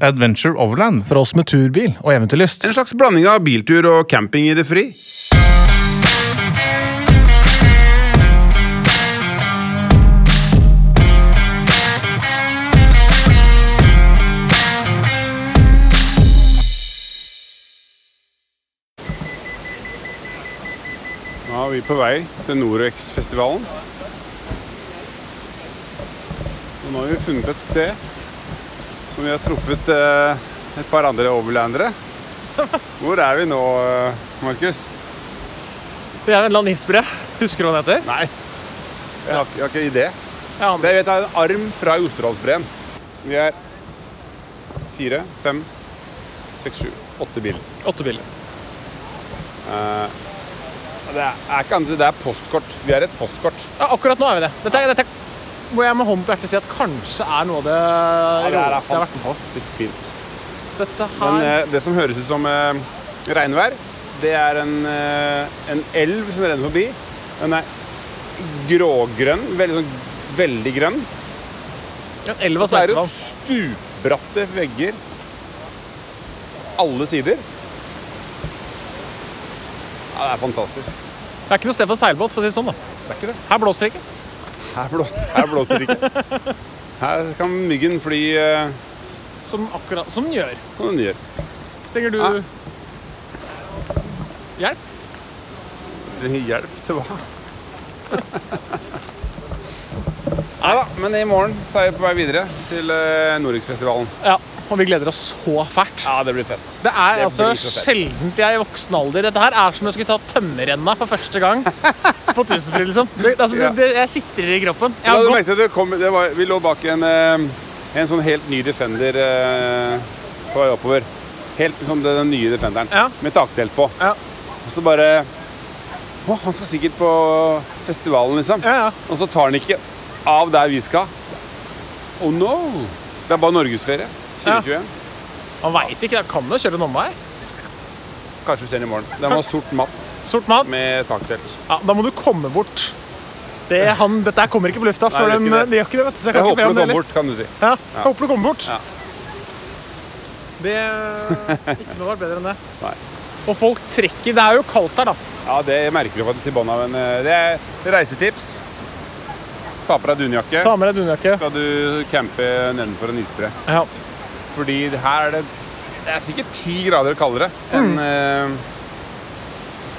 Adventure Overland. For oss med turbil og eventyrlyst. En slags blanding av biltur og camping i det fri. Nå er vi på vei til Norex-festivalen. Og nå har vi funnet et sted som vi har truffet eh, et par andre overlandere. Hvor er vi nå, eh, Markus? Vi er en eller annen isbre. Husker du hva den heter? Nei, jeg har, jeg har ikke idé. Ja, Det er, vet jeg en arm fra Jostedalsbreen. Vi er fire, fem, seks, sju, åtte biler. Åtte biler. Uh, det er, ikke annet, det er postkort. Vi er et postkort. Ja, akkurat nå er vi det. Dette, er- dette må jeg med hånden på hjertet si at kanskje er noe av det det er råeste jeg har vært med fantastisk fint. Men eh, det som høres ut som eh, regnvær, det er en, eh, en elv som renner forbi. Den er grågrønn, veldig, sånn, veldig grønn. ja, Og Så er det stupbratte vegger alle sider. Ja, det er fantastisk. Det er ikke noe sted for seilbåt, for å si det sånn. da. Det er ikke det. Her blåser det ikke. Her, blå, her blåser det ikke. Her kan myggen fly eh, Som akkurat som den gjør. som den gjør. Trenger du Ja. hjelp? Trenger hjelp til hva? Nei da, men i morgen så er jeg på vei videre til Nordicsfestivalen. Ja. Og vi gleder oss så fælt. Ja, det blir fett. Det er Det altså sjeldent jeg i voksen alder Dette her er som om jeg skulle ta tømmerrenna for første gang på Tusenfryd, liksom. Det, altså, Ja. det, jeg sitter i kroppen. Jeg Ja, har gått det kom, det var, Vi lå bak en, eh, en sånn helt ny Defender eh, på vei oppover. Helt som den den nye Defenderen, Ja. med taktelt på. Ja. Og så bare Å, han skal sikkert på festivalen, liksom. Ja, ja. Og så tar han ikke av der vi skal. Oh no! Det er bare norgesferie. 2021. Man veit ikke. Jeg kan jo kjøre en omvei. Kanskje vi ser den i morgen. Den var sort matt Sort matt. med taktelt. Ja, da må du komme bort. Det, han, dette her kommer ikke på lufta, Nei, det den, gjør ikke det. de gjør ikke det. vet du, jeg Jeg håper du kommer bort, kan du si. Ja, jeg håper du kommer bort. Ja. Det Ikke noe var bedre enn det. Nei. Og folk trekker Det er jo kaldt her, da. Ja, det merker du faktisk i bånn av en eh, Det er reisetips. Ta på deg dunjakke. Ta med deg dunjakke. Skal du campe nedenfor en isbre. Ja. Fordi her er det Det er sikkert ti grader kaldere enn Mm. eh,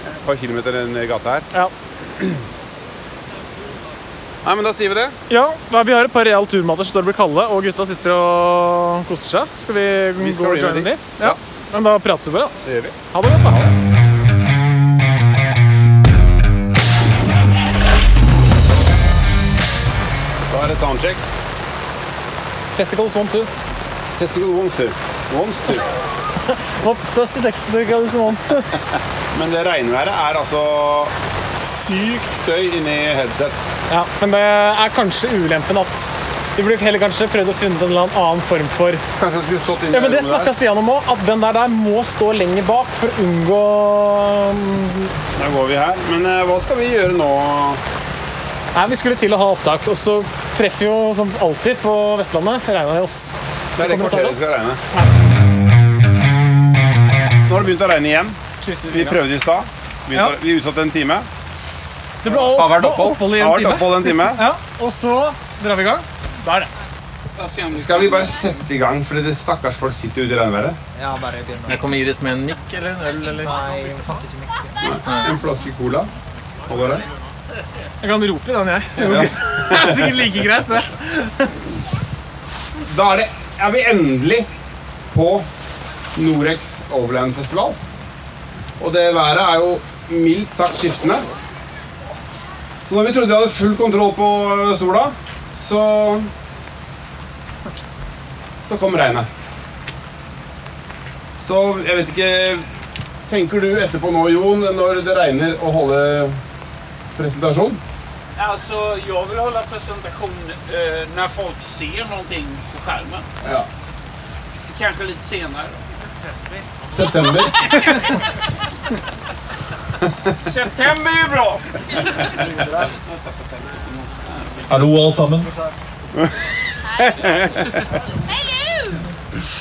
et par kilometer ned gata her. Ja. Nei, men da sier vi det. ja, Vi har et par real turmater som står og blir kalde, og gutta sitter og koser seg. Skal vi, Vi skal gå og joine de. Ja. Men da prates vi bare, da. Det gjør vi. Ha det godt, da. Da er det soundcheck. Testicles one, two. Testicle monster. Monster. What does the testicles want? Men det regnværet er altså sykt støy inni headset. Ja, men det er kanskje ulempen at vi burde heller kanskje prøvd å finne en eller annen form for Kanskje skulle stått inni Ja, men Det snakka Stian om òg, at den der, der må stå lenger bak for å unngå Da går vi her. Men eh, hva skal vi gjøre nå? Nei, Vi skulle til å ha opptak, og så treffer jo som alltid på Vestlandet regna det oss. Det er det kvarteret vi skal regne. Nå har det begynt å regne igjen. Vi prøvde i stad. Ja. Vi utsatte en time. Det ble Har vært opphold. opphold i Har en vært time. opphold en time. Ja, og så drar vi i gang. Da er det. Skal vi bare sette i gang, fordi det stakkars folk sitter ute i regnværet? Ja, bare. Jeg kommer Iris med en mikk eller en øl, eller? Nei, vi fant ikke mikk. En flaske cola. Holder det? Jeg kan rope i den, jeg. Det er sikkert like greit, det. Da er, det, er vi endelig på Norex Overland Festival. Og det været er jo mildt sagt skiftende. Så når vi trodde vi hadde full kontroll på sola, så Så kom regnet. Så jeg vet ikke Tenker du etterpå nå, Jon, når det regner, å holde presentasjon? Alltså, jeg vil holde presentasjon eh, når folk ser noe på skjermen. Ja. Så kanskje litt senere. I September. September er bra! Hallo, alle sammen.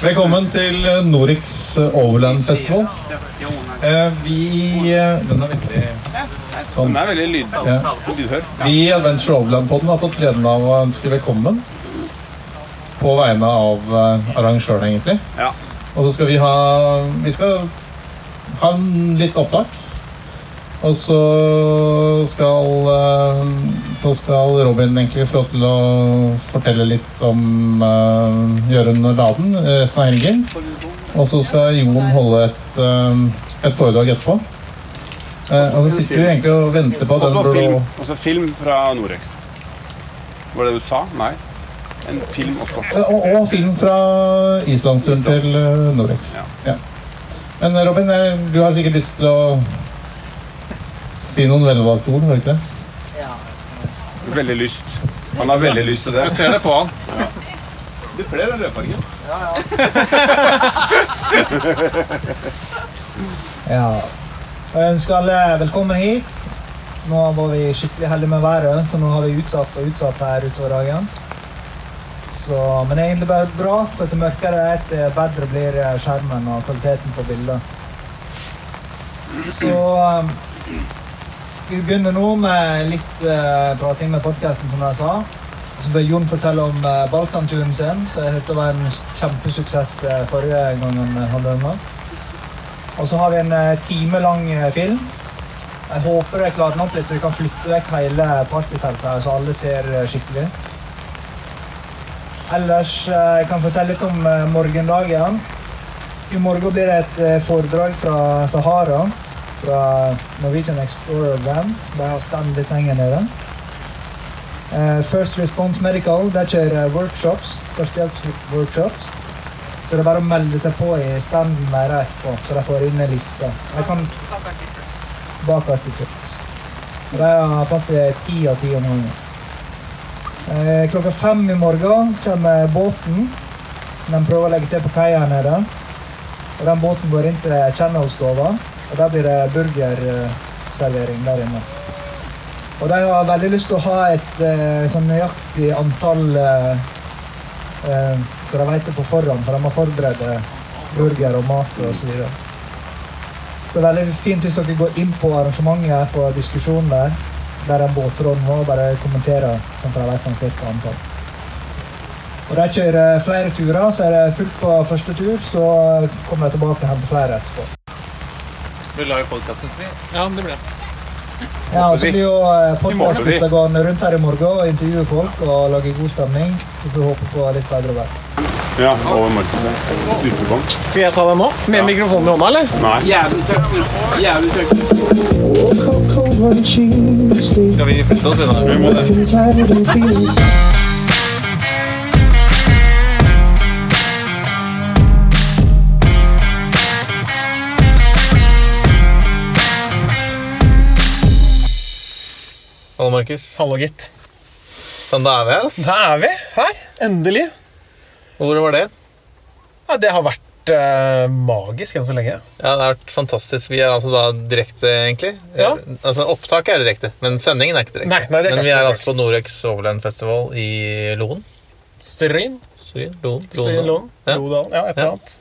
Velkommen til eh, Norix Overland Festival. Eh, Vi eh, Den er veldig sånn. Den er veldig lyd, Ja. lydhør. Vi i Adventure Overland-podden har fått gleden av å ønske velkommen. På vegne av eh, arrangøren, egentlig. Ja. Og så skal vi ha Vi skal ha en litt opptak. Og så skal eh, Så skal Robin egentlig få lov til å fortelle litt om uh, Jørund Laden resten av helgen. Og så skal Jon holde et, eh, et foredrag etterpå. Eh, og så sitter vi egentlig og venter på at den Også blå film, også film fra Norex. Var det det du sa? Nei. En film også. Eh, Og, og film fra islandsturen til uh, Norex. Ja. Ja. Men eh, Robin, eh, du har sikkert lyst til å si noen velvalgte ord, har du ikke det? Veldig lyst. Han har veldig lyst til det. Jeg ser det på han. Du kler den rødfargen. Ja. Og Jeg ønsker alle velkommen hit. Nå var vi skikkelig heldige med været, så nå har vi utsatt og utsatt her utover dagen. Så, men det er egentlig bare bra, for til mørkere det er, til bedre blir skjermen og kvaliteten på bildet. Så um, vi begynner nå med litt prating med podkasten, som jeg sa. Så bør Jon fortelle om uh, Balkanturen sin, så jeg hørte var en kjempesuksess uh, forrige gang han hadde den. Og så har vi en eh, time lang eh, film. Jeg håper jeg klarer den opp litt, så vi kan flytte vekk hele partyteltet, så alle ser eh, skikkelig. Ellers jeg kan fortelle litt om morgendagen. I morgen blir det et foredrag fra Sahara, fra Norwegian Explorer Vans. De har stand litt lenger. Eh, First Response Medical, der kjører workshops, førstehjelpsworkshops. Så det er bare å melde seg på i standen der etterpå, så de får inn en liste. Jeg kan bak Arctic de har plass til ti av ti om gangen. Eh, klokka fem i morgen kommer båten. De prøver å legge til på kaia her nede. Og den båten går inn til Channel-stova, og der blir det burgerservering der inne. Og de har veldig lyst til å ha et eh, sånn nøyaktig antall eh, eh, så de vet det på forhånd, for de har forberedt burger og mat og så. Så det er veldig fint hvis dere går inn på arrangementet på diskusjonen der, der den båtråden nå bare kommenterer, sånn at de vet en cirka antall. Og de kjører flere turer, så er det fullt på første tur, så kommer de tilbake og henter flere etterpå. Blir live podkasten fri? Ja, det blir det. Ja, og så blir jo eh, podkastgutta gående rundt her i morgen og intervjue folk og lage god stemning, så får vi håpe på litt bedre vær. Ja, over markedet. Skal jeg ta den nå? Med mikrofonen i hånda, eller? Nei. Jævlig tøft. Jævlig tøft. Skal vi flytte oss unna? Vi må det. Hallo, Markus. Hallo, gitt. Sånn, da er vi her, altså. Da er vi her. Endelig. Hvordan var det? Ja, det har vært eh, magisk enn så lenge. Ja, Det har vært fantastisk. Vi er altså da direkte, egentlig. Ja. Altså, Opptaket er direkte, men sendingen er ikke direkte. Nei, nei, det er men vi er altså på Norex Overland Festival i Loen. Stryn. Stryn? Loen? Stryn, Lån. Ja. Lodalen. Ja, et eller Ja. annet.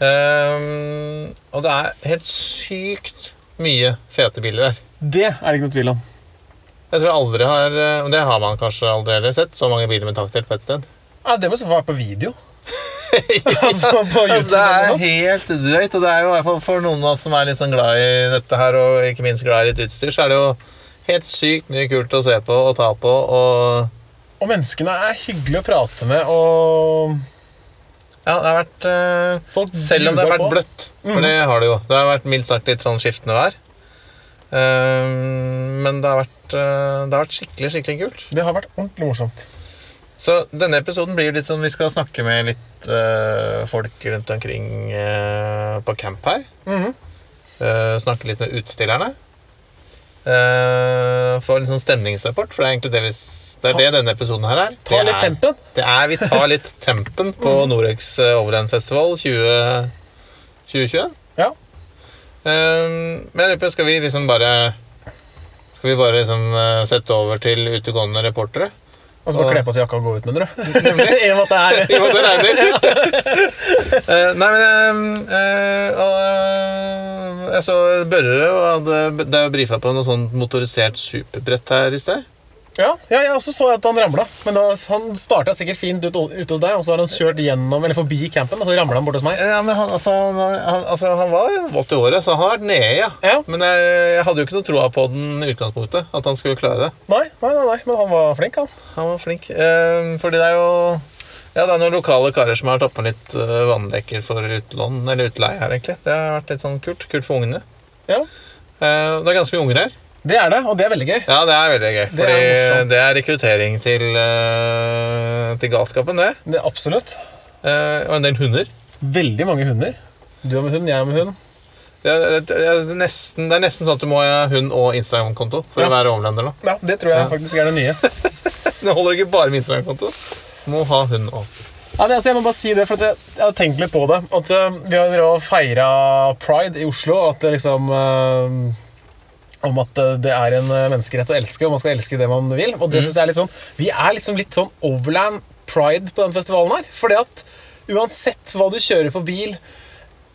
Ehm, og det er helt sykt mye fete biler her. Det er det ikke noe tvil om. Jeg tror aldri har eh, Det har man kanskje aldri heller sett. Så mange biler med taktdelt på ett sted. Ja, det må så være på video. altså på YouTube Altså, det er helt drøyt, og det er jo i hvert fall for noen av oss som er litt sånn glad i dette her, og ikke minst glad i litt utstyr, så er det jo helt sykt mye kult å se på og ta på, og Og menneskene er hyggelige å prate med, og ja, det har vært eh, folk Selv om det har vært på. bløtt, for det har det jo. Det har vært mildt sagt litt sånn skiftende vær. Ehm, men det har, vært, eh, det har vært skikkelig, skikkelig kult. Det har vært ordentlig morsomt. Så denne episoden blir litt sånn Vi skal snakke med litt uh, folk rundt omkring uh, på camp her. Mm -hmm. uh, snakke litt med utstillerne. Få en sånn stemningsrapport, for det er egentlig det, vi, det, er det denne episoden her er. Ta det litt er, tempen. Det er, vi tar litt tempen på Norex eh, Overland Festival 20, 2021. Ja. Men jeg lurer på, skal vi liksom bare Skal vi bare liksom eh, sette over til utegående reportere? Og så bare kle på seg jakka og gå ut, mener du? I og med at det er regner. Eh, nei, men uh, uh, og, Jeg så Børre og hadde Det er jo brifa på noe sånt motorisert superbrett her i sted. Ja, ja, ja og så at han ramla. Men da, han starta sikkert fint ut, ute hos deg, og så har han kjørt gjennom, eller forbi campen, og så ramla han bort hos meg. Ja, men han, altså, han, altså, han var 80 år, så han har vært nede, ja. Ja. Men jeg, jeg hadde jo ikke noe troa på den i utgangspunktet. At han skulle klare det. Nei, nei, nei, nei, men han var flink, han. Han var flink. Eh, fordi det er jo ja, det er noen lokale karer som har tatt med litt eh, vannleker for utlån, eller utleie her, egentlig. Det har vært litt sånn kult. Kult for ungene. Ja, Eh, det er ganske mye unger her. Det er det, og det er veldig gøy. Ja, det er veldig gøy. Det er det er rekruttering til, eh, til galskapen, det. det absolutt. Eh, og en del hunder. Veldig mange hunder. Du er med hund, jeg er med hund. Det er, det, er nesten, det er nesten sånn at du må ha hund og Instagram-konto for Ja. å være overlender nå. Ja, Det tror jeg Ja. faktisk er det nye. Det holder ikke bare med Instagram-konto. Må ha hund òg. Ja, men altså, jeg må bare si det, for jeg, har tenkt litt på det. At eh, Vi har feira pride i Oslo. At det liksom eh, Om at eh, det er en eh, menneskerett å elske, og man skal elske det man vil. Og det synes jeg er litt sånn Vi er liksom litt sånn overland pride på den festivalen her. Fordi at uansett hva du kjører for bil,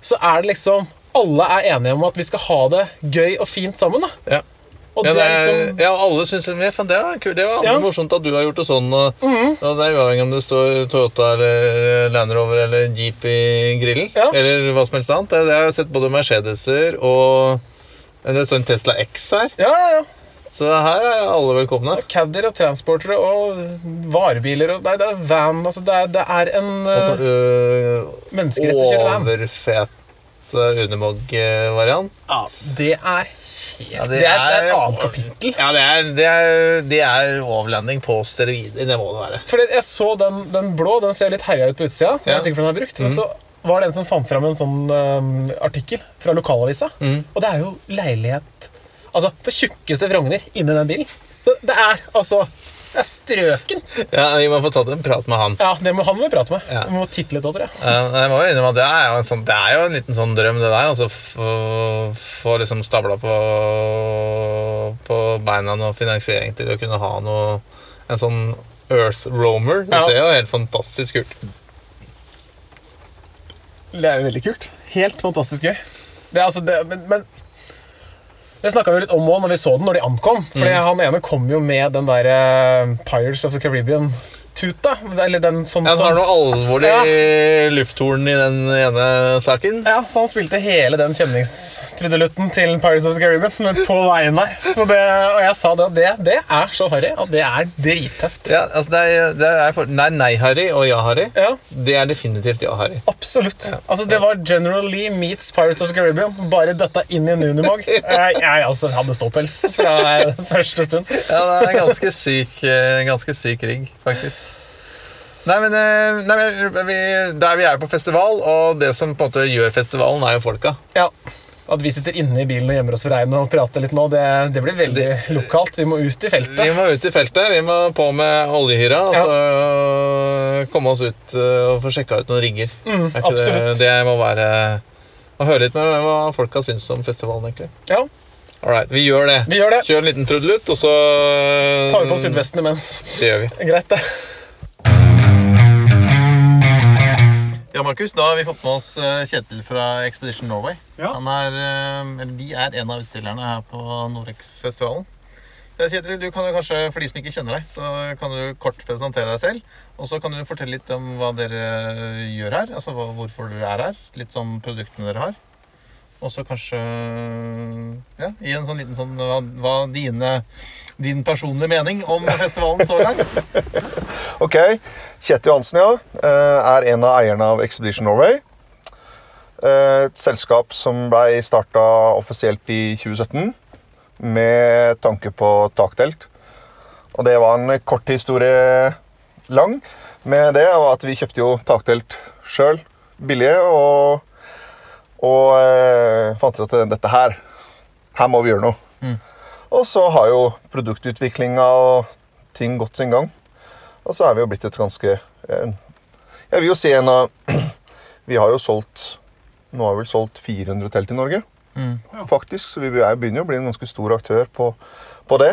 så er det liksom Alle er enige om at vi skal ha det gøy og fint sammen. da Ja. Og Ja, det er liksom ja, alle syns det, det var kult. Det var Ja. Morsomt at du har gjort det sånn. Og, og det er uavhengig om det står Toyota eller Land Rover eller Jeep i grillen. Ja. Eller hva som helst annet. Det, det har jeg sett både Mercedeser og Det står en Tesla X her. Ja, ja, ja. Så her er alle velkomne. Caddier og transportere og varebiler og Nei, det er van. Altså, det er, det er en uh, menneskerett å kjøre van. Overfet Unimog-variant. Ja, det er helt Ja, det, er, det er et annet kapittel. Ja, det er, det er, det er overlanding på steroider. Det må det være. Fordi jeg så den, den blå, den ser litt herja ut på utsida. Ja. Den er sikkert fordi den er brukt. Men så var det en som fant fram en sånn um, artikkel fra lokalavisa. Og det er jo leilighet Altså på tjukkeste Frogner inni den bilen. Det, det er altså Det er strøken. Ja, Vi må få tatt en prat med han. Ja, det må han må prate med. Ja. Vi må titte litt òg, tror jeg. Ja, jeg må innrømme at det er jo en, sånn, det er jo en liten sånn drøm, det der. Altså få få liksom stabla på, på beina noe finansiering til å kunne ha noe En sånn Earth Roamer. Det Ja. ser jo helt fantastisk ut. Det er jo veldig kult. Helt fantastisk gøy. Det er altså det, men, men det snakka vi litt om òg når vi så den, når de ankom. Fordi han ene kom jo med den der eh, Pirates of the Caribbean-tuta. Eller den sånn Ja, så har noe alvorlig lufthorn i den ene saken. ja, så han spilte hele den kjenningstrudelutten til Pirates of the Caribbean på veien der. Så det, og jeg sa det det, det er så harry og det er drittøft. Ja, altså det er, det er, for, det er nei-Harry og ja-Harry. Ja, Det er definitivt ja-Harry. absolutt. Altså, det var General Lee meets Pirates of the Caribbean. Bare døtta inn i en Unimog. Jeg, jeg altså, hadde ståpels fra første stund. Ja, det er ganske syk, eh, ganske syk rigg, faktisk. Nei, men, eh, nei, men vi, Der vi er på festival, og det som på en måte gjør festivalen, er jo folka. Ja. At vi sitter inne i bilen og gjemmer oss for regnet og prater litt nå, det, det blir veldig lokalt. Vi må ut i feltet. Vi må ut i feltet, vi må på med oljehyra og så øh, komme oss ut øh, og få sjekka ut noen rigger. Mm, absolutt. Det, det må være Å høre litt med hva folka syns om festivalen, egentlig. Ja, Alright, vi gjør det. vi gjør det. Kjør en liten trudelutt, og så Tar vi på sydvesten imens. Det gjør vi. Greit, det. Ja, Markus, da har vi fått med oss eh, Kjetil fra Expedition Norway. Ja. Han er, eh, eller de er en av utstillerne her på Norex-festivalen. Eh, Kjetil, du kan jo kanskje, for de som ikke kjenner deg, så kan du kort presentere deg selv. Og så kan du fortelle litt om hva dere gjør her, altså hvorfor dere er her. Litt om produktene dere har. Og så kanskje ja, gi en sånn liten sånn hva, hva dine, din personlige mening om festivalen så langt. Ok, Kjetil Johansen ja, eh, er en av eierne av Expedition Norway. Eh, Et selskap som ble starta offisielt i 2017 med tanke på taktelt. Og det var en kort historie lang med det, og at vi kjøpte jo taktelt sjøl billige. Og, og eh, fant ut at dette her Her må vi gjøre noe. Og så har jo produktutviklinga og ting gått sin gang. Og så er vi jo blitt et ganske eh, Jeg vil jo si en av Vi har jo solgt Nå har vi vel solgt 400 telt i Norge. Faktisk, Så vi er- begynner jo å bli en ganske stor aktør på, på det.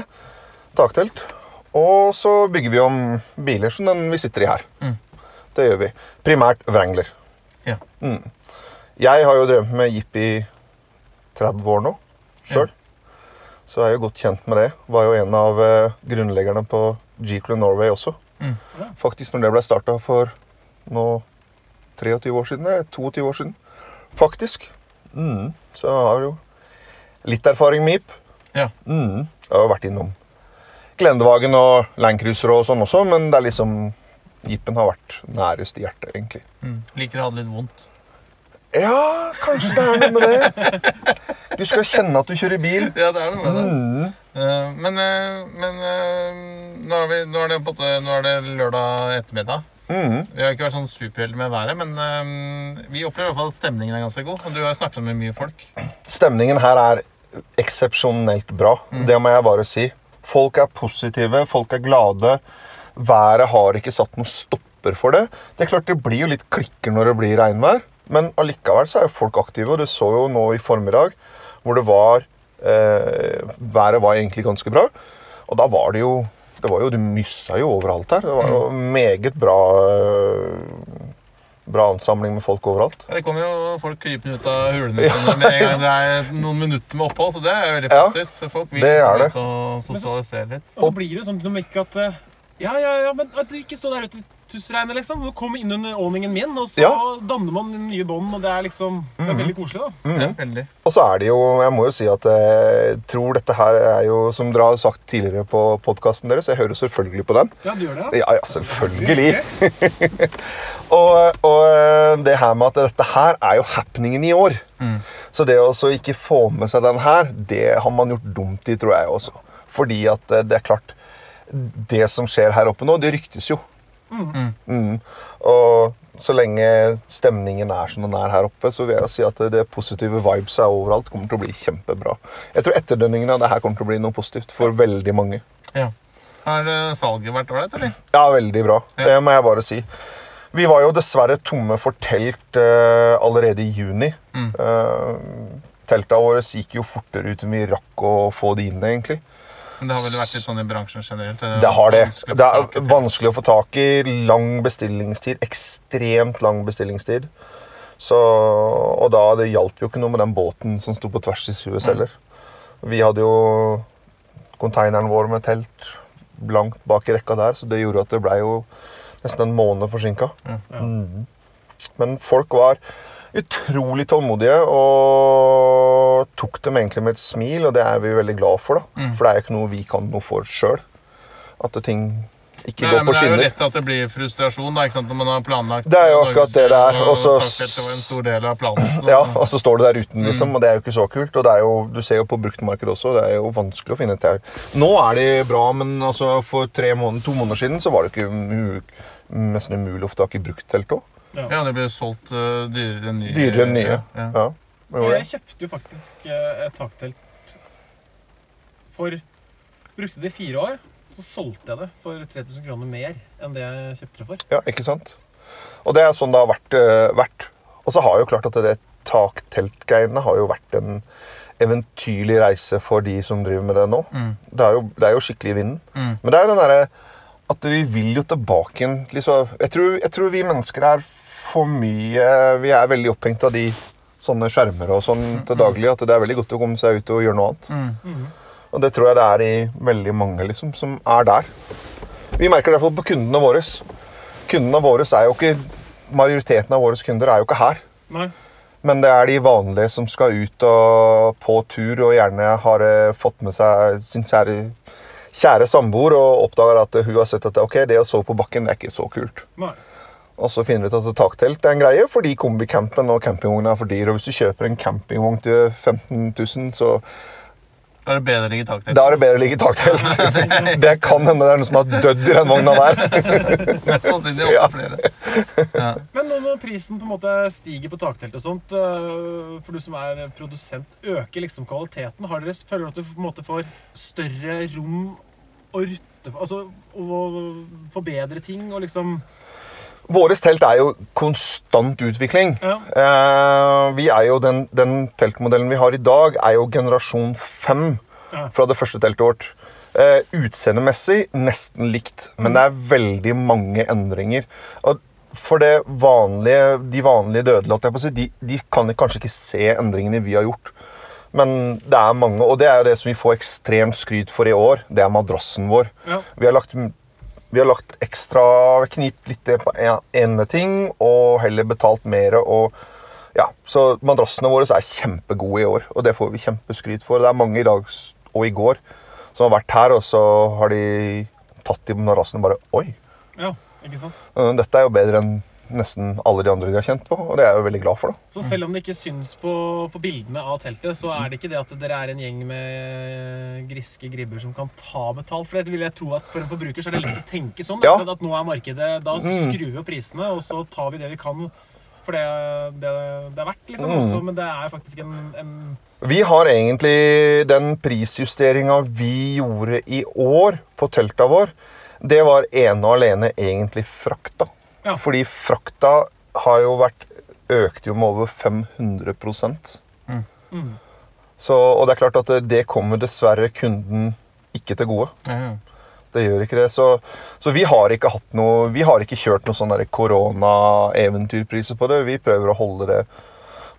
Taktelt. Og så bygger vi om biler som den vi sitter i her. Det gjør vi. Primært Wrangler. Ja. Mm. Jeg har jo drevet med Jeep i 30 år nå sjøl. Så jeg er jo godt kjent med det. Var jo en av eh, grunnleggerne på G-Club Norway også. Mm. Faktisk når det ble starta for nå 23 år siden, eller 22 år siden. Faktisk. Mm. Så jeg har jo litt erfaring med Jeep. Ja. Mm. Jeg har vært innom Glendevagen og Landcruisere og sånn også, men det er liksom Jeepen har vært nærest i hjertet, egentlig. Mm. Liker å ha det litt vondt. Ja, kanskje det er noe med det. Du skal kjenne at du kjører bil. Ja, det er noe med det. Mm. Men eh, men eh, nå, er vi, nå, er det nå er det lørdag ettermiddag. Mm. Vi har ikke vært sånn superheldige med været, men eh, vi opplever i hvert fall at stemningen er ganske god. Og du har snakket med mye folk. Stemningen her er eksepsjonelt bra. Det må jeg bare si. Folk er positive, folk er glade. Været har ikke satt noen stopper for det. Det er klart det blir jo litt klikker når det blir regnvær, men allikevel så er jo folk aktive. Og det så jo nå i formiddag, hvor det var eh, Været var egentlig ganske bra. Og da var det jo det var jo, du myssa jo overalt her. Det var jo meget bra eh, Bra ansamling med folk overalt. Ja, det kommer jo folk krypende ut av hulene ja. med en gang det er noen minutter med opphold, så det er jo veldig Ja, positivt. Så folk vil det er det. ut og sosialisere litt. Og så blir det jo sånn at eh, Ja, ja, ja, men at du ikke står der ute i liksom. Du kommer inn under åningen min, og så Ja. danner man nye bånd, og det er liksom Det er veldig koselig, da. Ja, veldig. Og så er det jo, jeg må jo si at jeg tror dette her er jo, som dere har sagt tidligere på podkasten deres, jeg hører selvfølgelig på den. Ja, du gjør det, ja. Ja, ja, selvfølgelig. og, og det her med at dette her er jo happeningen i år. Så det å så ikke få med seg den her, det har man gjort dumt i, tror jeg også. Fordi at eh, det er klart Det som skjer her oppe nå, det ryktes jo. Mm. Og så lenge stemningen er som den er her oppe, så vil jeg si at det positive vibes er overalt. kommer til å bli kjempebra. Jeg tror etterdønningene av det her kommer til å bli noe positivt for veldig mange. Ja. Har eh, salget vært ålreit, eller? Ja, veldig bra. Ja. Det må jeg bare si. Vi var jo dessverre tomme for telt uh, allerede i juni. Mm. Uh, telta våre gikk jo fortere ut enn vi rakk å få de inn, egentlig. Men det har vel vært litt sånn i bransjen generelt? Det har det. å få Det er vanskelig å få tak i. Lang bestillingstid. Ekstremt lang bestillingstid. Så, og da det hjalp jo ikke noe med den båten som sto på tvers i Suez heller. Vi hadde jo konteineren vår med telt blankt bak i rekka der, så det gjorde at det ble jo nesten en måned forsinka. Mm. Men folk var utrolig tålmodige og tok dem egentlig med et smil, og det er vi veldig glad for. da. For det er jo ikke noe vi kan noe for sjøl. At ting ikke Nei, går men på Det er jo skinner. lett at det blir frustrasjon da, ikke sant? når man har planlagt Det er jo akkurat det det er, og så- Ja, og så står du der uten, liksom, og det er jo ikke så kult. Og det er jo, du ser jo på bruktmarkedet også, det er jo vanskelig å finne et her. Nå er de bra, men altså, for tre måneder, to måneder siden så var det ikke nesten umulig å få tak i brukttelt òg. Ja, det ble solgt uh, dyrere enn nye. Dyrere enn nye. Ja, ja. Jeg kjøpte jo faktisk eh, et taktelt for Brukte det i fire år. Så solgte jeg det for 3000 kroner mer enn det jeg kjøpte det for. Ja, ikke sant? Og det er sånn det har vært. eh, vært. Og så har jo klart at det takteltgreiene har jo vært en eventyrlig reise for de som driver med det nå. Det, er jo, det er jo skikkelig i vinden. Mm. Men det er jo den derre at vi vil jo tilbake igjen liksom, jeg, tror, jeg tror vi mennesker er for mye Vi er veldig opphengt av de sånne skjermer og sånn til daglig at det er veldig godt å komme seg ut og gjøre noe annet. Mm. Og det tror jeg det er i veldig mange liksom, som er der. Vi merker det i hvert fall på kundene våre. Kundene våre er jo ikke Majoriteten av våre kunder er jo ikke her. Nei. Men det er de vanlige som skal ut og på tur og gjerne har eh, fått med seg sin kjære, kjære samboer og oppdager at hun har sett at ok, det å sove på bakken det er ikke så kult. Nei. Og så finner du ut at taktelt er en greie fordi kombicampen og campingvogna er for dyr. Og hvis du kjøper en campingvogn til 15 000, så Da er det bedre å ligge i taktelt. da er det bedre å ligge i taktelt. Det kan hende det er noen som har dødd i den vogna der. Mest sannsynlig Ja. flere. flere. Men når prisen på en måte stiger på taktelt og sånt, eh, for du som er produsent, øker liksom kvaliteten? Har dere, føler dere at du på en måte får større rom å rutte Altså å forbedre ting og liksom Våres telt er jo konstant utvikling. Ja. Eh, vi er jo den, den teltmodellen vi har i dag, er jo generasjon fem Ja. fra det første teltet vårt. Eh, utseendemessig nesten likt, men det er veldig mange endringer. Og for det vanlige, de vanlige dødelige, de, de kan kanskje ikke se endringene vi har gjort. Men det er mange, og det er jo det som vi får ekstremt skryt for i år. Det er madrassen vår. Ja. Vi har lagt, vi har lagt ekstra knipt litt på ene ting, og heller betalt mer. Og, ja, så madrassene våre er kjempegode i år, og det får vi kjempeskryt for. Det er mange i dag og i går som har vært her, og så har de tatt de madrassene og bare Oi, Ja, ikke sant? øh, dette er jo bedre enn nesten alle de andre de har kjent på, og det er jeg jo veldig glad for. da. Så selv om det ikke syns på, på bildene av teltet, så er det ikke det at dere er en gjeng med griske gribber som kan ta betalt? For det vil jeg tro at for en forbruker så er det lett å tenke sånn. Ja. At nå er markedet Da skrur vi opp prisene, og så tar vi det vi kan for det det, det er verdt, liksom. Også, men det er faktisk en, en Vi har egentlig den prisjusteringa vi gjorde i år på telta vår, det var ene og alene egentlig frakta. Ja. Fordi frakta har jo vært økte jo med over 500% Så, Og det er klart at det, det kommer dessverre kunden ikke til gode. Ja. Det gjør ikke det. Så, så vi har ikke hatt noe Vi har ikke kjørt noe sånn der korona-eventyrpriser på det. Vi prøver å holde det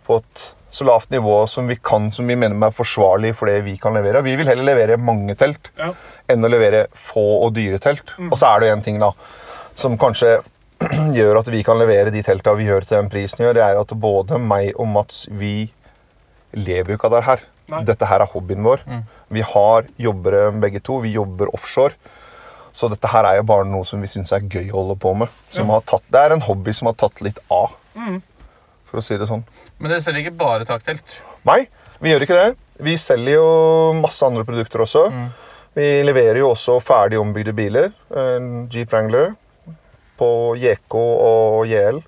på et så lavt nivå som vi kan, som vi mener er forsvarlig for det vi kan levere. Vi vil heller levere mange telt Ja. enn å levere få og dyre telt. Og så er det en ting da, som kanskje gjør at vi kan levere de telta vi gjør til den prisen gjør, det er at både meg og Mats, vi lever jo ikke av det her. Nei. Dette her er hobbyen vår. Vi har jobbere begge to. Vi jobber offshore. Så dette her er jo bare noe som vi syns er gøy å holde på med. Som har tatt, det er en hobby som har tatt litt av, for å si det sånn. Men dere selger ikke bare taktelt? Nei, vi gjør ikke det. Vi selger jo masse andre produkter også. Vi leverer jo også ferdig ombygde biler. Jeep Wrangler på JK og JL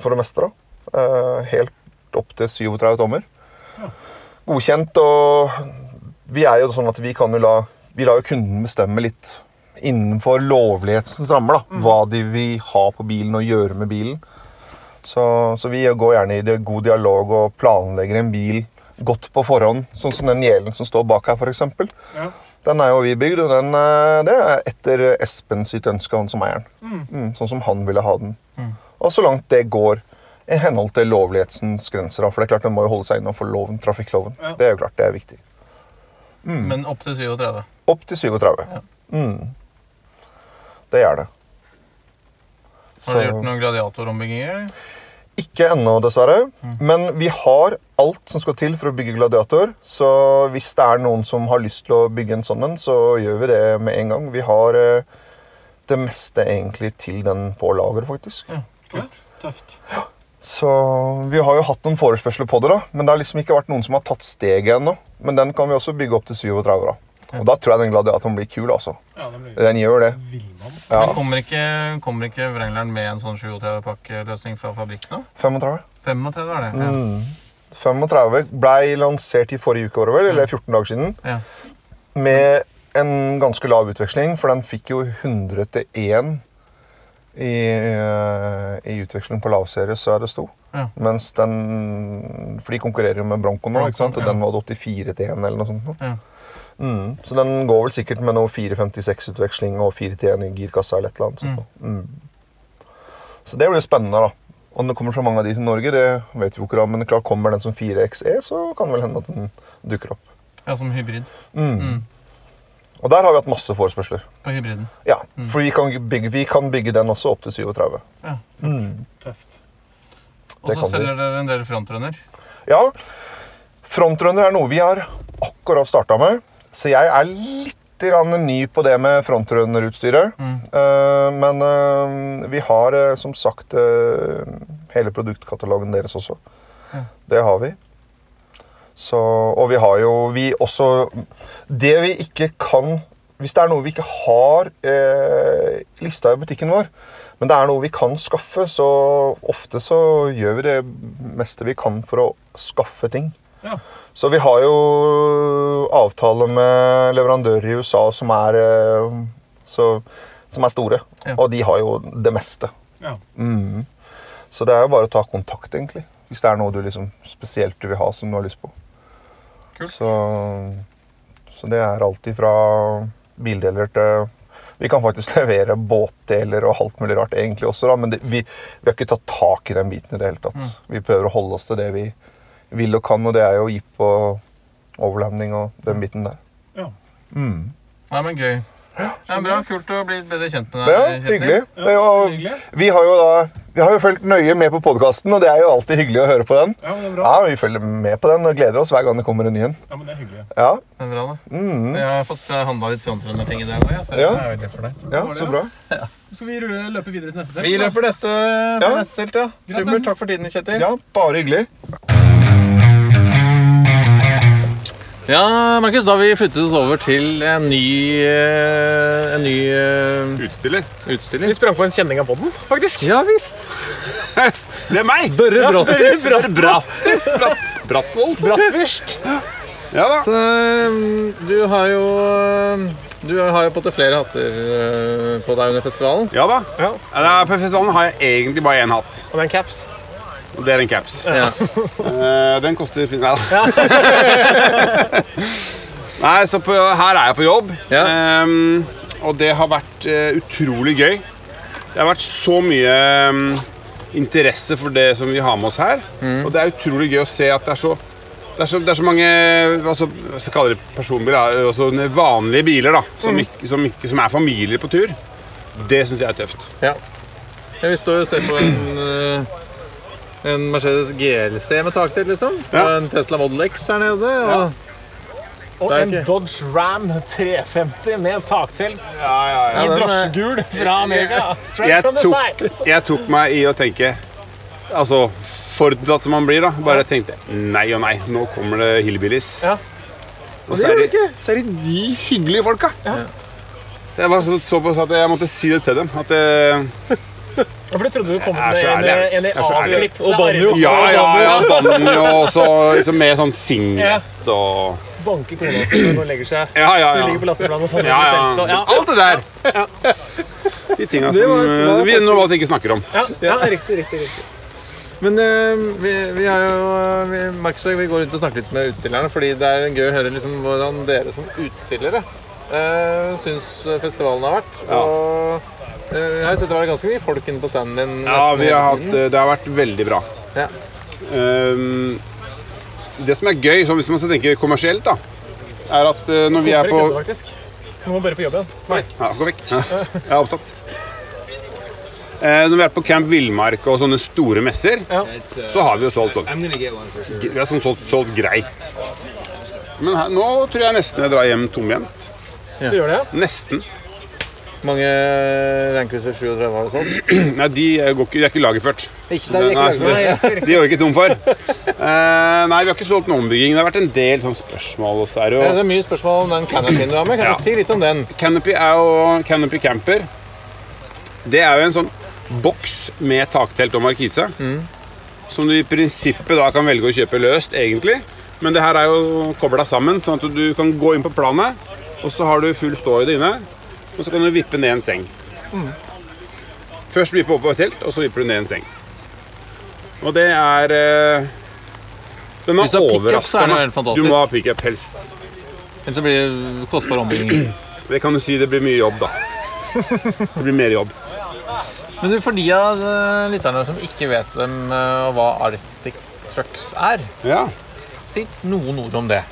for det meste. da. Eh, Helt opp til 37 tommer. Godkjent, og vi er jo sånn at vi kan jo la Vi lar jo kunden bestemme litt innenfor lovlighetens rammer da, hva de vil ha på bilen og gjøre med bilen. Så, så vi går gjerne i det god dialog og planlegger en bil godt på forhånd. Sånn som den Jelen som står bak her, f.eks. Ja. Den er jo vi bygd, og den, eh, det er etter Espen sitt ønske, han som eieren. Mm, sånn som han ville ha den. Og så langt det går i henhold til lovlighetens grenser. For det er klart den må jo holde seg innenfor loven, trafikkloven. Ja. Det er jo klart, det er viktig. Men opp til 37? Opp til 37. Mm. Det er det. Har dere gjort noen gladiatoروmbygginger? Ikke ennå, dessverre. Men vi har alt som skal til for å bygge gladiator. Så hvis det er noen som har lyst til å bygge en sånn en, så gjør vi det med en gang. Vi har eh, det meste egentlig til den på lager, faktisk. ja, Tøft. Så vi har jo hatt noen forespørsler på det, da. Men det har liksom ikke vært noen som har tatt steget ennå. Men den kan vi også bygge opp til 37. da. Og da tror jeg den gladiatoren blir kul, altså. Ja, Den, blir Den gjør det. Ja. Men kommer ikke, kommer ikke Wrangleren med en sånn 37-pakkeløsning fra fabrikken? nå? 35. 35 er det? Ja. Mm. 35 blei lansert i forrige uke, vel, eller 14 dager siden. Ja. Med en ganske lav utveksling, for den fikk jo 100 til 1 i, eh, i utveksling på lavserie, så er det sto. Ja. Mens den For de konkurrerer jo med Bronco nå, ikke sant? og den var 84 til 1 eller noe sånt. Ja. Mm. Så den går vel sikkert med noe 456-utveksling og 4 til 1 i girkassa eller et eller annet. Mm. Mm. Så det blir spennende, da. Om det kommer så mange av de til Norge, det vet vi jo ikke, da, men klart kommer den som 4XE, så kan det vel hende at den dukker opp. ja, som hybrid. Mm. Og der har vi hatt masse forespørsler. På hybriden. Ja, For vi kan, bygge, vi kan bygge den også opp til 37. Ja. Mm. Tøft. Og så selger dere en del frontrunner. Ja, frontrunner er noe vi har akkurat starta med. Så jeg er litt ny på det med frontrunnerutstyret. Eh, men eh, vi har eh, som sagt hele produktkatalogen deres også. Det har vi. Så, og vi har jo vi også Det vi ikke kan Hvis det er noe vi ikke har eh, lista i butikken vår, men det er noe vi kan skaffe, så ofte så gjør vi det meste vi kan for å skaffe ting. Ja. Så vi har jo avtaler med leverandører i USA som er, eh, så, som er store. Ja. Og de har jo det meste. Ja. Mm. Så det er jo bare å ta kontakt, egentlig. Hvis det er noe du liksom spesielt du vil ha som du har lyst på. Kult. Så, så det er alltid fra bildeler til Vi kan faktisk levere båtdeler og alt mulig rart egentlig også, da, men det, vi, vi har ikke tatt tak i den biten i det hele tatt. Vi prøver å holde oss til det vi vil og kan, og det er jo jeep og overlanding og den biten der. Ja, men gøy. Ja, bra, Kult å bli bedre kjent med deg, Kjetil. hyggelig. Ja, hyggelig. vi har jo da vi har jo fulgt nøye med på podkasten, og det er jo alltid hyggelig å høre på den. Ja, men det er bra. Ja, Vi følger med på den og gleder oss hver gang det kommer en ny en. Ja, men det er hyggelig. Ja, Det er bra, det. Jeg har fått handla litt Trondtrønder-ting i dag òg, så Ja. jeg er veldig fornøyd. ja, så bra. Skal vi rulle, løpe videre til neste telt? Vi løper neste, til Ja. neste telt, ja. Supert. Takk for tiden, Kjetil. Ja, bare hyggelig. Ja, Markus, da har vi flyttet oss over til en ny, eh, en ny eh, Utstiller. utstilling. Vi sprang på en kjenning av podden, faktisk. Ja visst. Det er meg! Børre Brattis. Brattis! Bratt, Brattvold. Brattvist. Ja da. Så eh, du har jo eh, Du har jo på en måte flere hatter eh, på deg under festivalen. Ja da. Ja. Ja, På festivalen har jeg egentlig bare én hatt. Og det er en caps. Og det er en caps. Ja. Uh, den koster fin Nei da. Nei, så på, her er jeg på jobb. Ehm, og det har vært uh, utrolig gøy. Det har vært så mye um, interesse for det som vi har med oss her. Mm. Og det er utrolig gøy å se at det er så det er så, det er så mange altså, hva skal jeg kalle det personbiler, altså vanlige biler da, som, Mm. ikke, som, ikke, som er familier på tur. Det syns jeg er tøft. Ja. Ja, Vi står og ser på en, eh, en Mercedes GLC med taktelt, liksom. Ja. Og en Tesla Model X her nede. Og, Og er en ikke- Dodge Ram 350 med taktelt i Ja, er- drosjegul fra Amerika. Straight jeg from the States. jeg tok meg i å tenke Altså, Ford-datt som man blir, da. Bare tenkte nei og nei, nå kommer det hillbillies. Ja. Og så er, det, så er det de hyggelige folka. Jeg var så, såpass at jeg måtte si det til dem. At det, Ja, For du trodde du kom med en, en, avklippet Og banjo. ja, ja, ja, banjo og så liksom med sånn singlet og Banke kona si når hun legger seg. Ja, ja, Hun ligger på lasteplanet og sånn. ja, ja. Ja, ja. Alt det der. De tinga som var- var vi normalt ikke snakker om. Ja, ja, riktig, riktig, riktig. Men eh, vi, vi er jo vi, Markus og jeg, går rundt og snakker litt med utstillerne, fordi det er gøy å høre liksom hvordan dere som utstillere uh, syns festivalen har vært. Ja. Og jeg har sett det var ganske mye folk inne på standen din. Ja, vi har hatt, det har vært veldig bra. Ja. Um, det som er gøy, så hvis man skal tenke kommersielt, da, er at eh, når vi er på. Nå må bare få jobb igjen. Nei. Ja, gå vekk. Jeg er opptatt. Eh, når vi er på Camp Villmark og sånne store messer, Ja. så har vi jo solgt sånn. Vi har sånn solgt, solgt greit. Men her, nå tror jeg nesten jeg drar hjem tomhendt. Du gjør det, ja? Nesten. Mange Landcruiser 37 har det sånn. Nei, de går ikke, de er ikke lagerført. Ikke, det er ikke lagerført. De går ikke tom for. Uh, nei, vi har ikke solgt noen ombygging. Det har vært en del sånn spørsmål. Også, er det Det er mye spørsmål om den canopyen du har med. Kan Ja. du si litt om den? Canopy er jo Canopy Camper. Det er jo en sånn boks med taktelt og markise. Som du i prinsippet da kan velge å kjøpe løst, egentlig. Men det her er jo kobla sammen, sånn at du kan gå inn på planet, og så har du full stå i det inne. Og så kan du vippe ned en seng. Først vippe opp på et telt, og så vipper du ned en seng. Og det er eh, Den er fantastisk. Du må ha pickup helst. Men så blir det kostbar ombygging. Det kan du si det blir mye jobb, da. Det blir mer jobb. Men du, for de av eh, lytterne som ikke vet hvem, eh, hva Arctic Trucks er, Ja. si noen ord om det.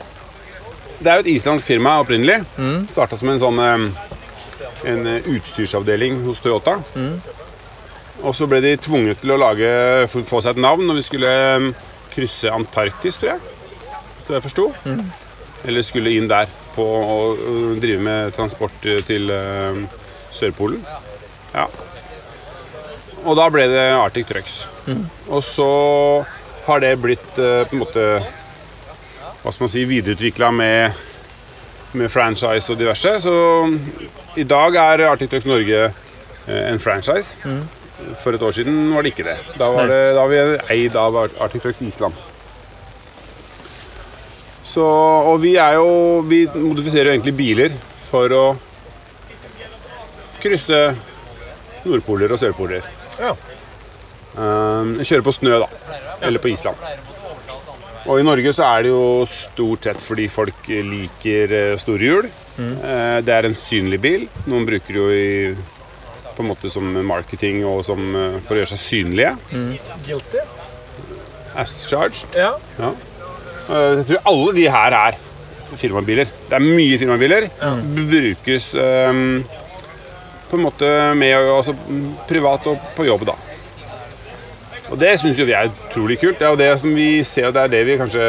Det er jo et islandsk firma opprinnelig. Mm. Starta som en sånn en eh, utstyrsavdeling hos Toyota. Og så ble de tvunget til å lage, få seg et navn når vi skulle eh, krysse Antarktis, tror jeg. Så jeg forsto. Eller skulle inn der på å drive med transport eh, til uh, Sørpolen. Ja. Og da ble det Arctic Trucks. Og så har det blitt uh, på en måte hva skal man si, videreutvikla med, med franchise og diverse. Så i dag er Arctic Norge eh, en franchise. For et år siden var det ikke det. Da var, det, da var vi eid av Arctic Trucks Island. Så, og vi er jo Vi modifiserer jo egentlig biler for å krysse nordpoler og sørpoler. Ja. Um, kjøre på snø, da. Eller på Island. Og i Norge så er det jo stort sett fordi folk liker eh, store hjul. Mm. Det er en synlig bil. Noen bruker jo i, på en måte som marketing og som, eh, for å gjøre seg synlige. Guilty. As charged. Ja. Ja. Jeg tror alle de her er firmabiler. Det er mye firmabiler. Mm. Brukes um, på en måte med altså, privat og på jobb, da. Og det syns jo vi er utrolig kult. Det er jo det som vi ser, og det er det vi kanskje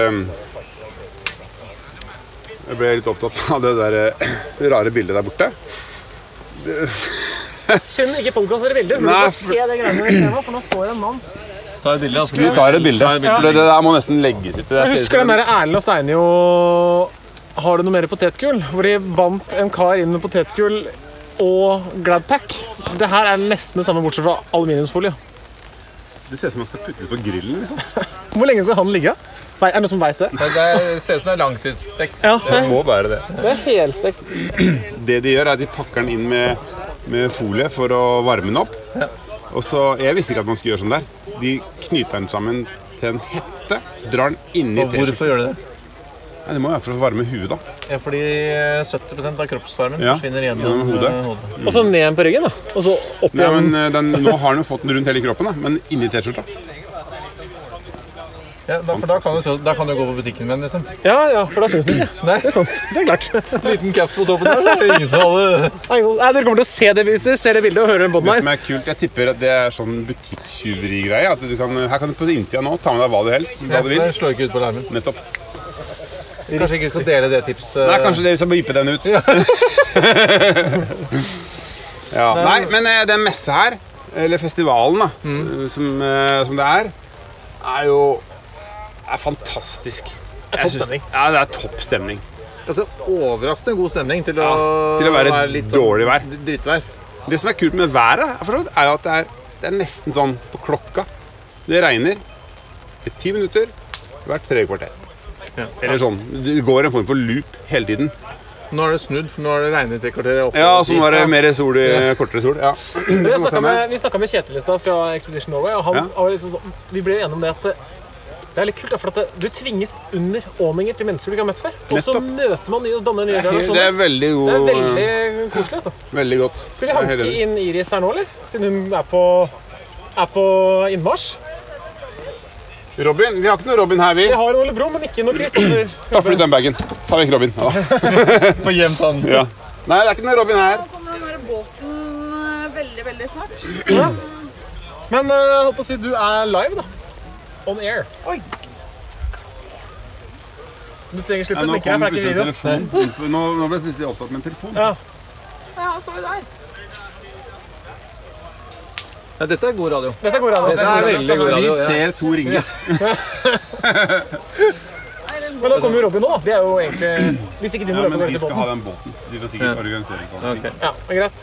Jeg ble litt opptatt av det der eh, rare bildet der borte. Synd ikke podkast dere bilder. Nei, For du får se det greiene der fremme, for nå står det en mann. Ta et bilde. Vi tar et bilde. For det, det der må nesten legges ut. Det Jeg husker den derre Erlend og Steinjo Har du noe mer potetgull? Hvor de vant en kar inn med potetgull og Gladpack. Det her er nesten det samme, bortsett fra aluminiumsfolie. Det ser ut som man skal putte det på grillen. liksom. Hvor lenge skal han ligge? Nei, Er det noen som veit det? Det er- ser ut som det er langtidsstekt. Ja, Det må være det. det er helstekt. Det de gjør, er at de pakker den inn med, med folie for å varme den opp. Og så, Jeg visste ikke at man skulle gjøre sånn der. De knyter den sammen til en hette, drar den inni Og hvorfor gjør de det? Nei, Det må være for å varme huet, da. Ja, fordi eh, 70 av kroppsvarmen Ja, forsvinner gjennom, gjennom hodet. eh, hodet. Og så ned igjen på ryggen, da. Og så opp Nei, igjen. men eh, den, Nå har den jo fått den rundt hele kroppen, da, men inni T-skjorta. Ja, da, for da kan, du, da kan du gå på butikken med den, liksom. Ja, ja, for da syns den ikke. Nei. Det er sant. Det er klart. Liten caps på toppen der, så er det ingen som hadde Nei, dere kommer til å se det hvis dere ser det bildet og hører den Det båten som her. er kult, Jeg tipper at det er sånn butikktyverigreie. At her kan du på innsida nå ta med deg hva du, helst, hva du vil. Den slår ikke ut på larmen. Nettopp. Kanskje ikke skal dele det tipset. Nei, kanskje dere skal bipe den ut. Ja. Nei, men eh, den messa her, eller festivalen da, som, eh, som det er, er jo er fantastisk. Det er topp stemning. Ja, det er topp stemning. Altså, Overraskende god stemning til å, til å være litt dårlig vær. Drittvær. Det som er kult med været, er jo at det er, det er nesten sånn på klokka. Det regner i ti minutter hvert tredje kvarter. Eller sånn. Det går en form for loop hele tiden. Nå er det snudd, for nå har det regnet et kvarter opp. Ja, så nå er det mer sol, i- kortere sol. Ja. Vi snakka med, vi snakket med Kjetil i stad fra Expedition Norway, og han Ja. var liksom sånn, vi ble enige om det at det, det er litt kult, da, for at du tvinges under åninger til mennesker du ikke har møtt før. Og så møter man nye og danner nye Det er veldig, god, Det er veldig koselig. altså. Veldig godt. Skal vi hanke inn Iris her nå, eller? Siden hun er på, er på innmarsj. Robin? Vi har ikke noe Robin her, vi. Vi har Ole Brumm, men ikke noe Kristoffer. Ta flytt den bagen. Ta vekk Robin. Ja. Få gjemt han. Ja. Nei, det er ikke noe Robin her. Nå kommer den der båten eh, veldig, veldig snart. Ja. Men eh, jeg holdt på å si du er live, da. On air. Oi. Du trenger slippe Ja, nå smikker her, for det er ikke video. Nå, nå ble jeg plutselig opptatt med en telefon. Ja. Ja, han står jo der. Ja, dette er god radio. Dette er god radio. Dette er veldig god radio. Vi ja. ser to ringer. Men da kommer jo Robin nå, da. Det er jo egentlig Hvis ikke de må Ja, løpe men og de til skal ha den båten. så De får sikkert organisere på den. Okay. Ja, det greit.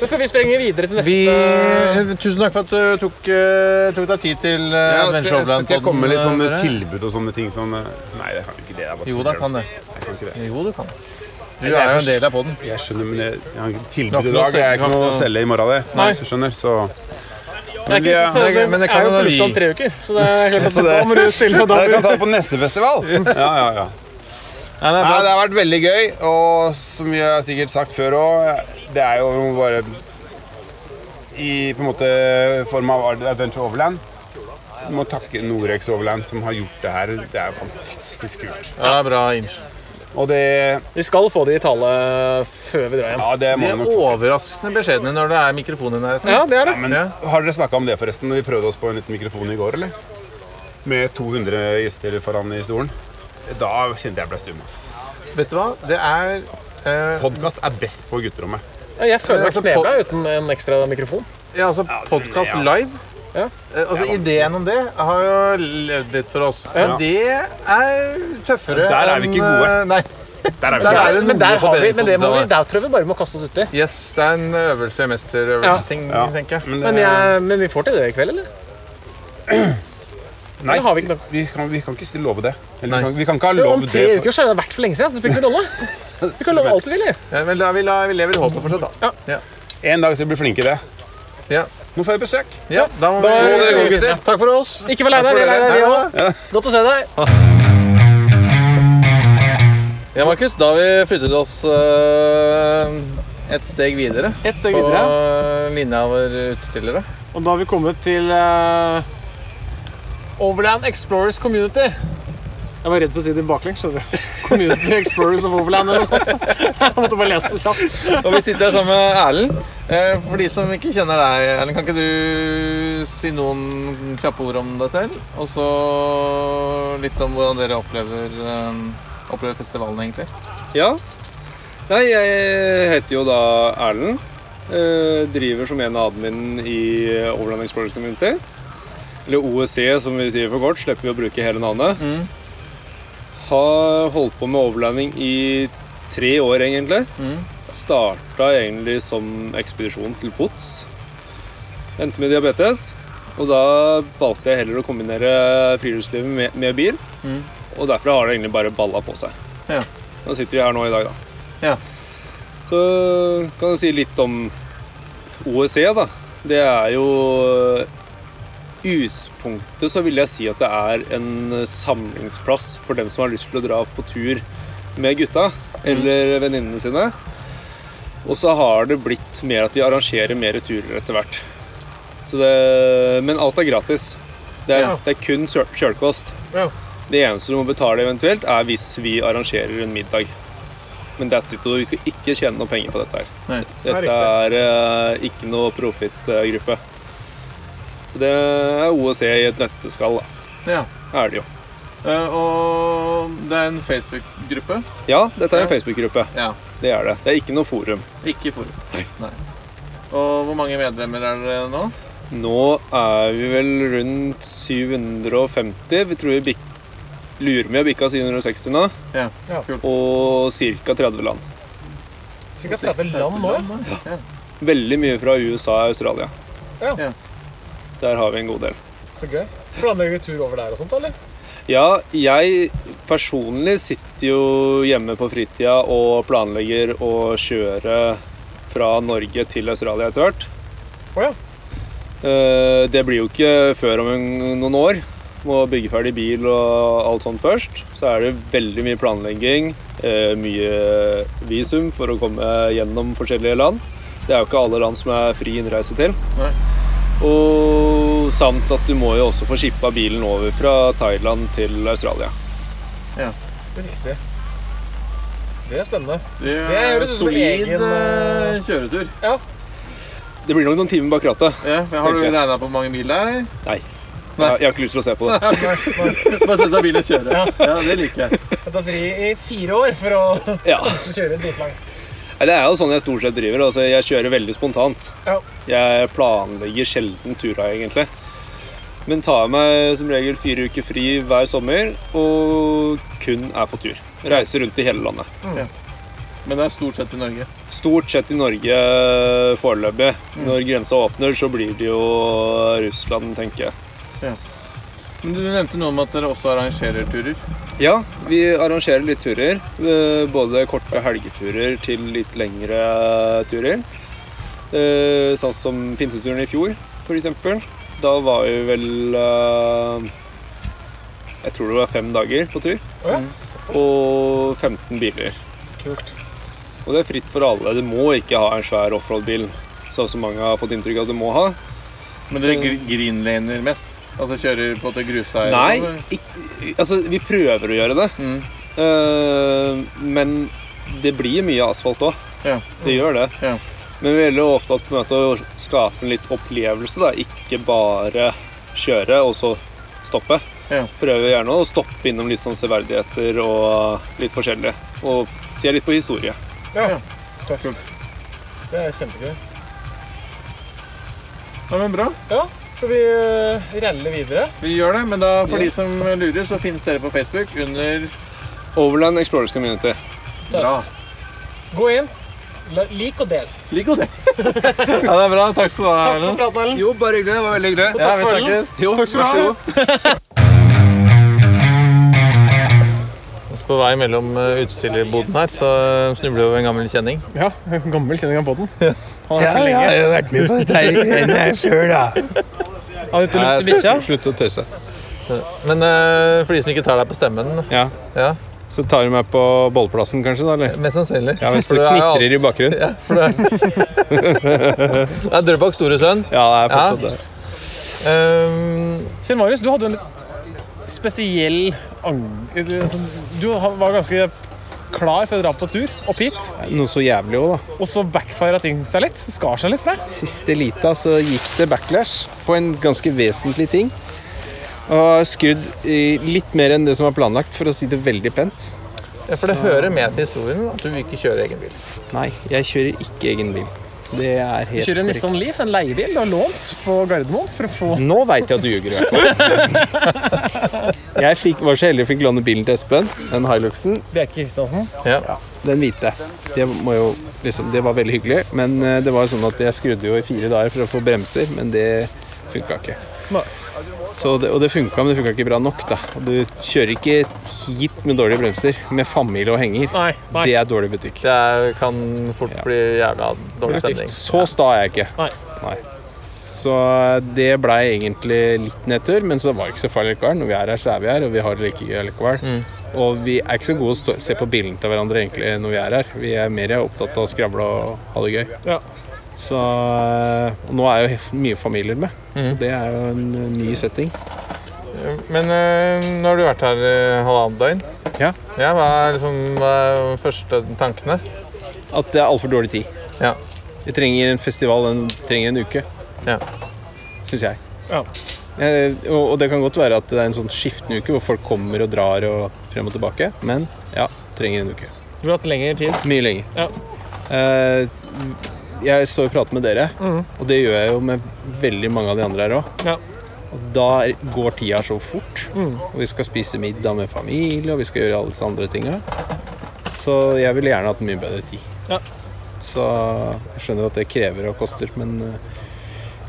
Da skal vi sprenge videre til neste Vi, eh, tusen takk for at du tok, eh, tok deg tid til uh, Ja, Adventure så- så Overland. skal jeg komme med litt sånne dere. tilbud og sånne ting som eh, Nei, det kan ikke det. Jeg bare Jo, da kan det. Jeg kan ikke det. Jo, du kan. Du det er er jo en del av poden. Jeg skjønner, men jeg, jeg har tilbud i dag. Jeg er ikke noe å selge i morgen, det. Nei. Du skjønner, så Ikke vi- så, det- men det kan jo lufta om tre uker, så det er klart at Så det- da må du stille og da kan ta det på neste festival. Ja, ja, ja. Nei, det Nei, det har vært veldig gøy, og som vi har sikkert sagt før òg, det er jo bare i på en måte form av Adventure Overland. Vi må takke Norex Overland som har gjort det her. Det er fantastisk kult. Ja, bra inch. Og det Vi skal få det i tale før vi drar hjem. Ja, det må De er nok overraskende beskjedne når det er mikrofon i nærheten. Ja, det er det. Men Ja. har dere snakka om det forresten når vi prøvde oss på en liten mikrofon i går, eller? Med 200 gjester foran i stolen. Da kjente jeg ble stum. ass. Vet du hva? Det er eh, Podkast er best på gutterommet. Ja, Jeg føler meg Altså, knebla uten en ekstra mikrofon. ja, altså, podkast live. Ja. Eh, altså, ideen om det har jo levd litt for oss. Ja. Men det er tøffere Der er vi ikke gode. eh, Nei. Der er vi Der er det Men der, har vi, men det må vi, der tror jeg vi bare må kaste oss uti. Yes, det er en øvelse mesterøvelse-ting, Ja. tenker jeg. Men, Men, eh, jeg, men vi får til det i kveld, eller? nei, vi vi kan, vi kan ikke stille love det. Eller, vi, kan, vi kan ikke ha lov det. om tre uker så er det vært for lenge siden. Så spiller vi rolle. Vi kan love alt vi vil. vi. Ja, men da, vi, la, vi lever i håpet fortsatt, da. En dag skal vi bli flinke i det. Ja. Nå får vi besøk. Ja, da må da, vi dere gå, gutter. Takk for oss. Ikke vær lei deg. Vi er lei deg, vi òg. Ja. Godt å se deg. Ah. Ja, Markus. Da har vi flyttet oss uh, et steg videre. Et steg på videre. På linja over utstillere. Og da har vi kommet til uh, Overland Explorers Community. Jeg var redd for å si det baklengs. skjønner du. Community Explorers of Overland eller noe sånt. Jeg måtte bare lese det kjapt. Og vi sitter her sammen med Erlend. Eh, For de som ikke kjenner deg, Erlend, kan ikke du si noen kjappe ord om deg selv? Og så litt om hvordan dere opplever, eh, opplever festivalen, egentlig. Ja. Nei, jeg heter jo da Erlend. Eh, driver som en av admin i Overland Explorers Community. Eller OEC, som vi sier for kort. Slipper vi å bruke hele navnet. Har holdt på med overlanding i tre år, egentlig. Starta egentlig som ekspedisjon til fots. Endte med diabetes. Og da valgte jeg heller å kombinere friluftslivet med, med bil. Mm. Og derfra har det egentlig bare balla på seg. Ja. Da sitter vi her nå i dag, da. Ja. Så kan jeg si litt om OEC, da. Det er jo i utgangspunktet så vil jeg si at det er en samlingsplass for dem som har lyst til å dra på tur med gutta eller venninnene sine. Og så har det blitt mer at de arrangerer mer turer etter hvert. Så det, men alt er gratis. Det er, Ja. det er kun kjøl- kjølkost. Ja. Det eneste du må betale eventuelt, er hvis vi arrangerer en middag. Men that's it, vi skal ikke tjene noe penger på dette her. Nei. Dette er uh, ikke noe profit-gruppe. Så Det er OEC i et nøtteskall, da. Ja. Er det jo. Uh, Og det er en Facebook-gruppe. Ja, dette er en Facebook-gruppe. Ja. Det er det. Det er ikke noe forum. Ikke forum. Nei. Og hvor mange medlemmer er dere nå? Nå er vi vel rundt 750. Vi tror vi bik lurer med å bikke 760 nå. Ja. Ja. Og ca. 30 land. Cirka 30 land nå, ja. Veldig mye fra USA og Australia. Ja. Der har vi en god del. Så gøy. Planlegger du tur over der og sånt, eller? Ja, jeg personlig sitter jo hjemme på fritida og planlegger å kjøre fra Norge til Australia etter hvert. Å ja. Eh, Det blir jo ikke før om noen år. Må bygge ferdig bil og alt sånt først. Så er det veldig mye planlegging, eh, mye visum for å komme gjennom forskjellige land. Det er jo ikke alle land som er fri innreise til. Nei. Og samt at du må jo også få skippa bilen over fra Thailand til Australia. Ja. Riktig. Det er spennende. Det Det som en solid egen, eh, kjøretur. Det blir nok noen timer bak rattet. Ja, har du regna på hvor mange mil det er? Nei. Jeg, jeg har ikke lyst til å se på det. Bare sett deg bilen kjøre. Ja, det liker jeg. Jeg tar fri i fire år for å Ja. kanskje kjøre dritlangt. Nei, Det er jo sånn jeg stort sett driver. Altså, jeg kjører veldig spontant. Ja. Jeg planlegger sjelden turer, egentlig. Men tar meg som regel fire uker fri hver sommer og kun er på tur. Reiser rundt i hele landet. Men det er stort sett i Norge. Stort sett i Norge foreløpig. Når grensa åpner, så blir det jo Russland, tenker jeg. Men du nevnte noe om at dere også arrangerer turer. Ja, vi arrangerer litt turer. eh, Både korte helgeturer til litt lengre turer. Eh, Sånn som pinseturen i fjor, f.eks. Da var vi vel eh, Jeg tror det var fem dager på tur. Ja. Og 15 biler. Kult. Og det er fritt for alle. Du må ikke ha en svær offroad-bil, sånn som mange har fått inntrykk av at du må ha. Men dere gr- greenlaner mest? Altså kjører på til grusveier? Nei, sånn, ikk- altså vi prøver å gjøre det. Mm. Uh, men det blir mye asfalt òg. Ja. Det gjør det. Ja. Men vi er veldig opptatt på å skape en litt opplevelse. da. Ikke bare kjøre og så stoppe. Ja. Prøver gjerne å stoppe innom litt sånn severdigheter og litt forskjellig. Og se litt på historie. Ja. Tøft. Det er kjempegøy. Ja, men bra. Ja, så vi reller videre. Vi gjør det, men da, for Ja. de som lurer, så finnes dere på Facebook under Overland Explorers Community. Bra. Gå inn, lik og del. Lik og del. ja, det er bra. Takk skal du ha. Takk for praten, Ellen. Jo, bare hyggelig. Det var veldig hyggelig. Og Ja, takk vi for ølen. Jo, Takk skal du ha. På vei mellom eh, utstillerbodene her, så snubler vi over en gammel kjenning. Ja, en gammel kjenning av båten. Ja, jeg har jo vært med på dette her sjøl, her sjøl, du ikke lukt i Bikkja. Slutt å tøyse. Men uh, for de som ikke tar deg på stemmen Ja. ja, Så tar du meg på bolleplassen, kanskje? da, eller? Mest sannsynlig. Ja, Hvis du er knitrer i bakgrunnen. Ja, for det er Drøbaks store sønn. Ja, det er fortsatt det. Um, Kjell Marius, du hadde en litt spesiell ang... Du var ganske klar for å dra på tur opp hit, Noe så jævlig òg, da. og så backfira ting seg litt. Skar seg litt fra. Siste lita så gikk det backlash på en ganske vesentlig ting. Og skrudd i litt mer enn det som var planlagt, for å si det veldig pent. ja, for det hører med til historien at du ikke kjører egen bil. Nei, jeg kjører ikke egen bil. Det er Du helt kjører en korrekt. Nissan Leaf, en leiebil du har lånt på Gardermoen for å få Nå veit jeg at du ljuger, i hvert fall. Jeg fikk, var så heldig å fikk låne bilen til Espen, den Hiluxen. Bjerke Kristiansen. Ja, den hvite. Det, må jo, liksom, det var veldig hyggelig, men eh, det var sånn at jeg skrudde jo i fire dager for å få bremser, men det funka ikke. Nei. Så det, og det funka, men det funka ikke bra nok. da. Du kjører ikke hit med dårlige bremser med familie og henger. Nei, nei. Det er dårlig butikk. Det er, kan fort bli jævla dårlig stemning. Så sta er jeg ikke. Nei. Så det blei egentlig litt nedtur, men så var det ikke så farlig likevel. Når vi er her, så er vi her, og vi har det like gøy likevel. Mm. Og vi er ikke så gode å stå, se på bildene til hverandre egentlig når vi er her. Vi er mer opptatt av å skravle og ha det gøy. Ja. Så og nå er jo mye familier med, så Mhm. det er jo en eh, ny setting. Men eh, nå har du vært her halvannet døgn. Ja. Hva er liksom hva er de første tankene? At det er altfor dårlig tid. Ja. Vi trenger en festival, den trenger en uke. Ja. Syns jeg. Ja. Eh, og og det kan godt være at det er en sånn skiftende uke hvor folk kommer og drar og frem og tilbake, men ja, trenger en uke. Du har hatt lengre tid. Mye lenger. Ja. Eh, jeg står og prater med dere, mm. og det gjør jeg jo med veldig mange av de andre her òg. Ja. Og da går tida så fort. Mm. Og vi skal spise middag med familie, og vi skal gjøre alle disse andre tinga. Så jeg ville gjerne hatt mye bedre tid. Ja. Så jeg skjønner at det krever og koster, men eh,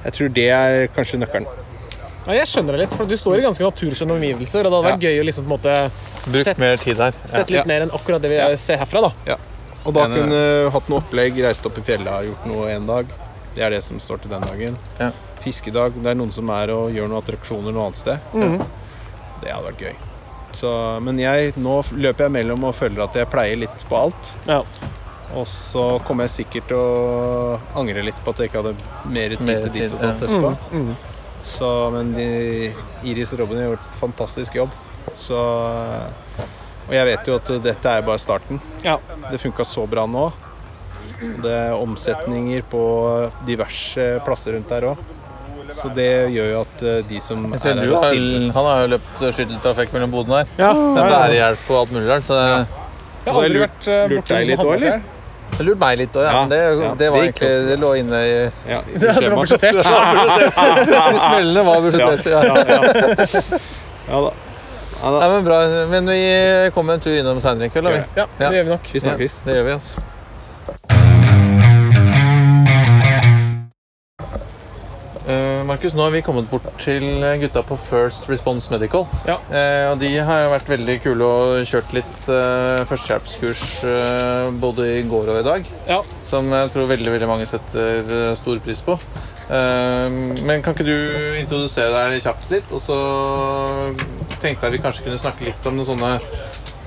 jeg tror det er kanskje nøkkelen. Ja, jeg skjønner det litt, for du står i ganske naturskjønne omgivelser, og det hadde vært gøy å liksom på en måte Brukt sett, mer tid her. sett litt Ja. mer enn akkurat det vi ser herfra, da. Og da kunne du hatt noe opplegg, reist opp i fjellet, gjort noe en dag. Det er det som står til den dagen. Ja. Fiskedag. Det er noen som er og gjør noen attraksjoner noe annet sted. Mhm. Det hadde vært gøy. Så, men jeg, nå løper jeg mellom og føler at jeg pleier litt på alt. Ja. Og så kommer jeg sikkert til å angre litt på at jeg ikke hadde mer tid til ditt og datt etterpå. Mm, mm. Så, men de, Iris og Robin har gjort fantastisk jobb. Så, og jeg vet jo at dette er bare starten. Ja. Det funka så bra nå. Det er omsetninger på diverse plasser rundt der òg. Så det gjør jo at eh, de som Jeg ser er du her han har jo løpt skytteltrafikk mellom bodene her. Ja. Det er bærehjelp og alt mulig rart. Så det, Jeg har aldri vært lurt deg litt òg, eller? det lurte meg litt òg, ja. Ja, det, ja, det var det egentlig Det lå inne i Ja, Det hadde vært budsjettert. De smellene var budsjettert. Ja. Ja ja. Ja, da. Nei, men bra. Men vi kommer en tur innom seinere i kveld, da, vi. Ja, det gjør vi nok. Vi snakkes. Det gjør vi, altså. Markus, nå har vi kommet bort til gutta på First Response Medical. Ja. Eh, og de har vært veldig kule og kjørt litt eh, førstehjelpskurs eh, både i går og i dag. Ja. Som jeg tror veldig veldig mange setter eh, stor pris på. Eh, men kan ikke du introdusere deg kjapt litt? Og så tenkte jeg vi kanskje kunne snakke litt om noen sånne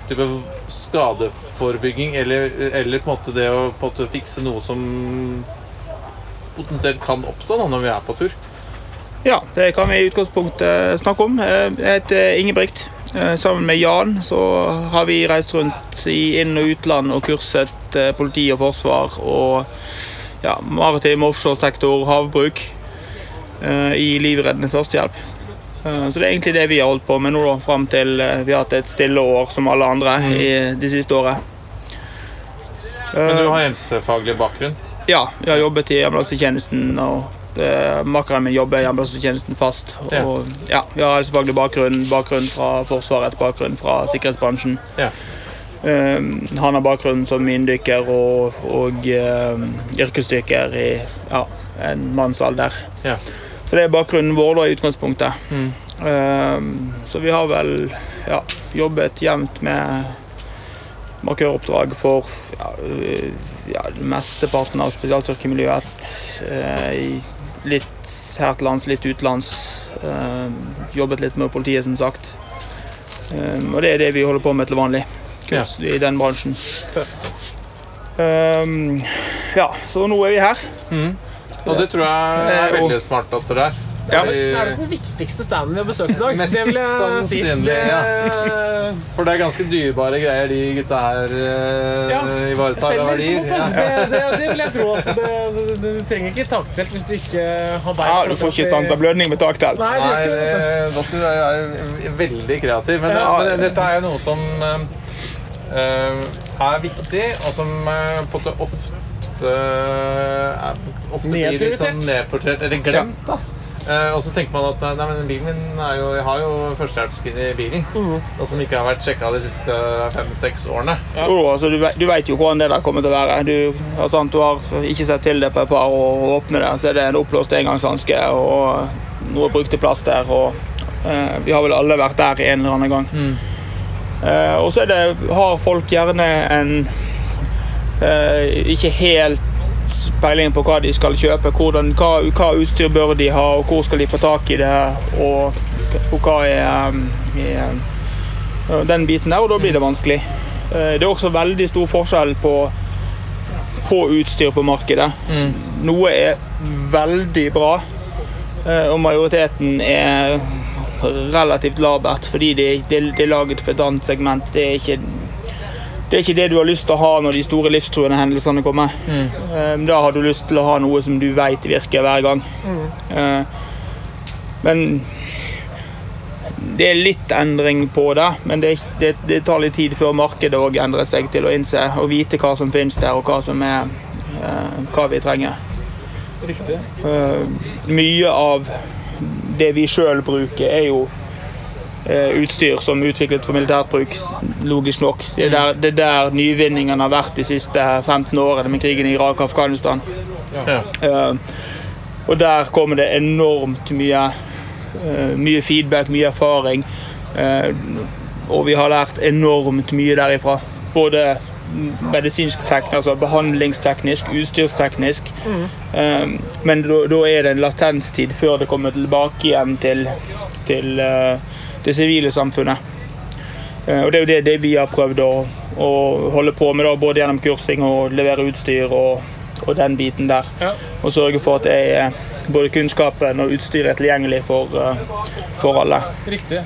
type skadeforebygging, eller, eller på en måte det å på en måte fikse noe som potensielt kan oppstå da, når vi er på tur. Ja, det kan vi i utgangspunktet snakke om. Eh, Jeg heter Ingebrigt. Eh, Sammen med Jan så har vi reist rundt i inn- og utland og kurset eh, politi og forsvar og ja, maritim offshoresektor, havbruk eh, i livreddende førstehjelp. Eh, Så det er egentlig det vi har holdt på med nå, da, fram til eh, vi har hatt et stille år som alle andre i det siste året. Men du har helsefaglig bakgrunn. Ja, jeg har jobbet i ambulansetjenesten, og eh, makkeren min jobber i ambulansetjenesten fast. Og ja, vi har helsefaglig bakgrunn, bakgrunn fra Forsvaret, bakgrunn fra sikkerhetsbransjen. Ja. Um, han har bakgrunn som inndykker og, og um, yrkesdykker i ja, en mannsalder. Ja. Så det er bakgrunnen vår da, i utgangspunktet. Mm. Um, så vi har vel ja, jobbet jevnt med markøroppdrag for ja, ja, mesteparten av spesialstyrkemiljøet. uh, i litt her til lands, litt utenlands. Eh, jobbet litt med politiet, som sagt. Eh, og det er det vi holder på med til vanlig. kurs i den bransjen. Ehm, ja, så nå er vi her. Og det tror jeg er veldig smart at dere er. Ja. Fordi- Er det den viktigste standen vi har besøkt i dag? Mest det vil jeg si. sannsynlig, Det- ja. For det er ganske dyrebare greier de gutta her eh, Ja, ivaretar en verdier. Ja. Det, det, det vil jeg tro. Altså, det, det, du trenger ikke taktelt hvis du ikke har bein. Ja, du får ikke stansa blødning med taktelt. Nei, det Nei, ikke det. det, da skal du være veldig kreativ. Men, Ja. men dette er jo noe som eh, eh, er viktig, og som eh, på en måte ofte uh, Ofte blir litt sånn Nedprioritert. eller glemt. da og så tenker man at nei, men bilen min er jo, jeg har jo førstehjelpskit i bilen, og som ikke har vært sjekka de siste fem-seks årene. Jo, altså, du, du veit jo hvordan det der kommer til å være. Du, altså, du har ikke sett til det på et par år, å åpne det, så er det en oppblåst engangshanske og noe brukte plaster. Og, eh, vi har vel alle vært der en eller annen gang. Eh, og så det, har folk gjerne en eh, ikke helt peiling på hva de skal kjøpe. Hvordan, hva, hva utstyr bør de ha, og hvor skal de få tak i det, og, og hva er, um, er den biten der, og da blir det vanskelig. Eh, Det er også veldig stor forskjell på, på utstyr på markedet. Noe er veldig bra, eh, og majoriteten er relativt labert, fordi det, det, det er laget for et annet segment. Det er ikke det er ikke det du har lyst til å ha når de store livstruende hendelsene kommer. Mm. Da har du lyst til å ha noe som du vet virker hver gang. Mm. Men det er litt endring på det, men det, det, det tar litt tid før markedet òg endrer seg til å innse og vite hva som finnes der, og hva som er eh, hva vi trenger. Riktig. Eh, mye av det vi sjøl bruker, er jo eh, utstyr som er utviklet for militært bruk, logisk nok. Det er der, det er der nyvinningene har vært de siste 15 årene med krigen i Irak og Afghanistan. Ja. Uh, og der kommer det enormt mye, uh, mye feedback, mye erfaring. Uh, og vi har lært enormt mye derifra. Både medisinsk teknisk, altså behandlingsteknisk, utstyrsteknisk. Eh, men da er det en latenstid før det kommer tilbake igjen til, til eh, det sivile samfunnet. Eh, og det er jo det, det vi har prøvd å, å holde på med, da, både gjennom kursing og levere utstyr og, og den biten der. Ja. Og sørge for at det er, både kunnskapen og utstyret er tilgjengelig for, eh, for alle. Riktig.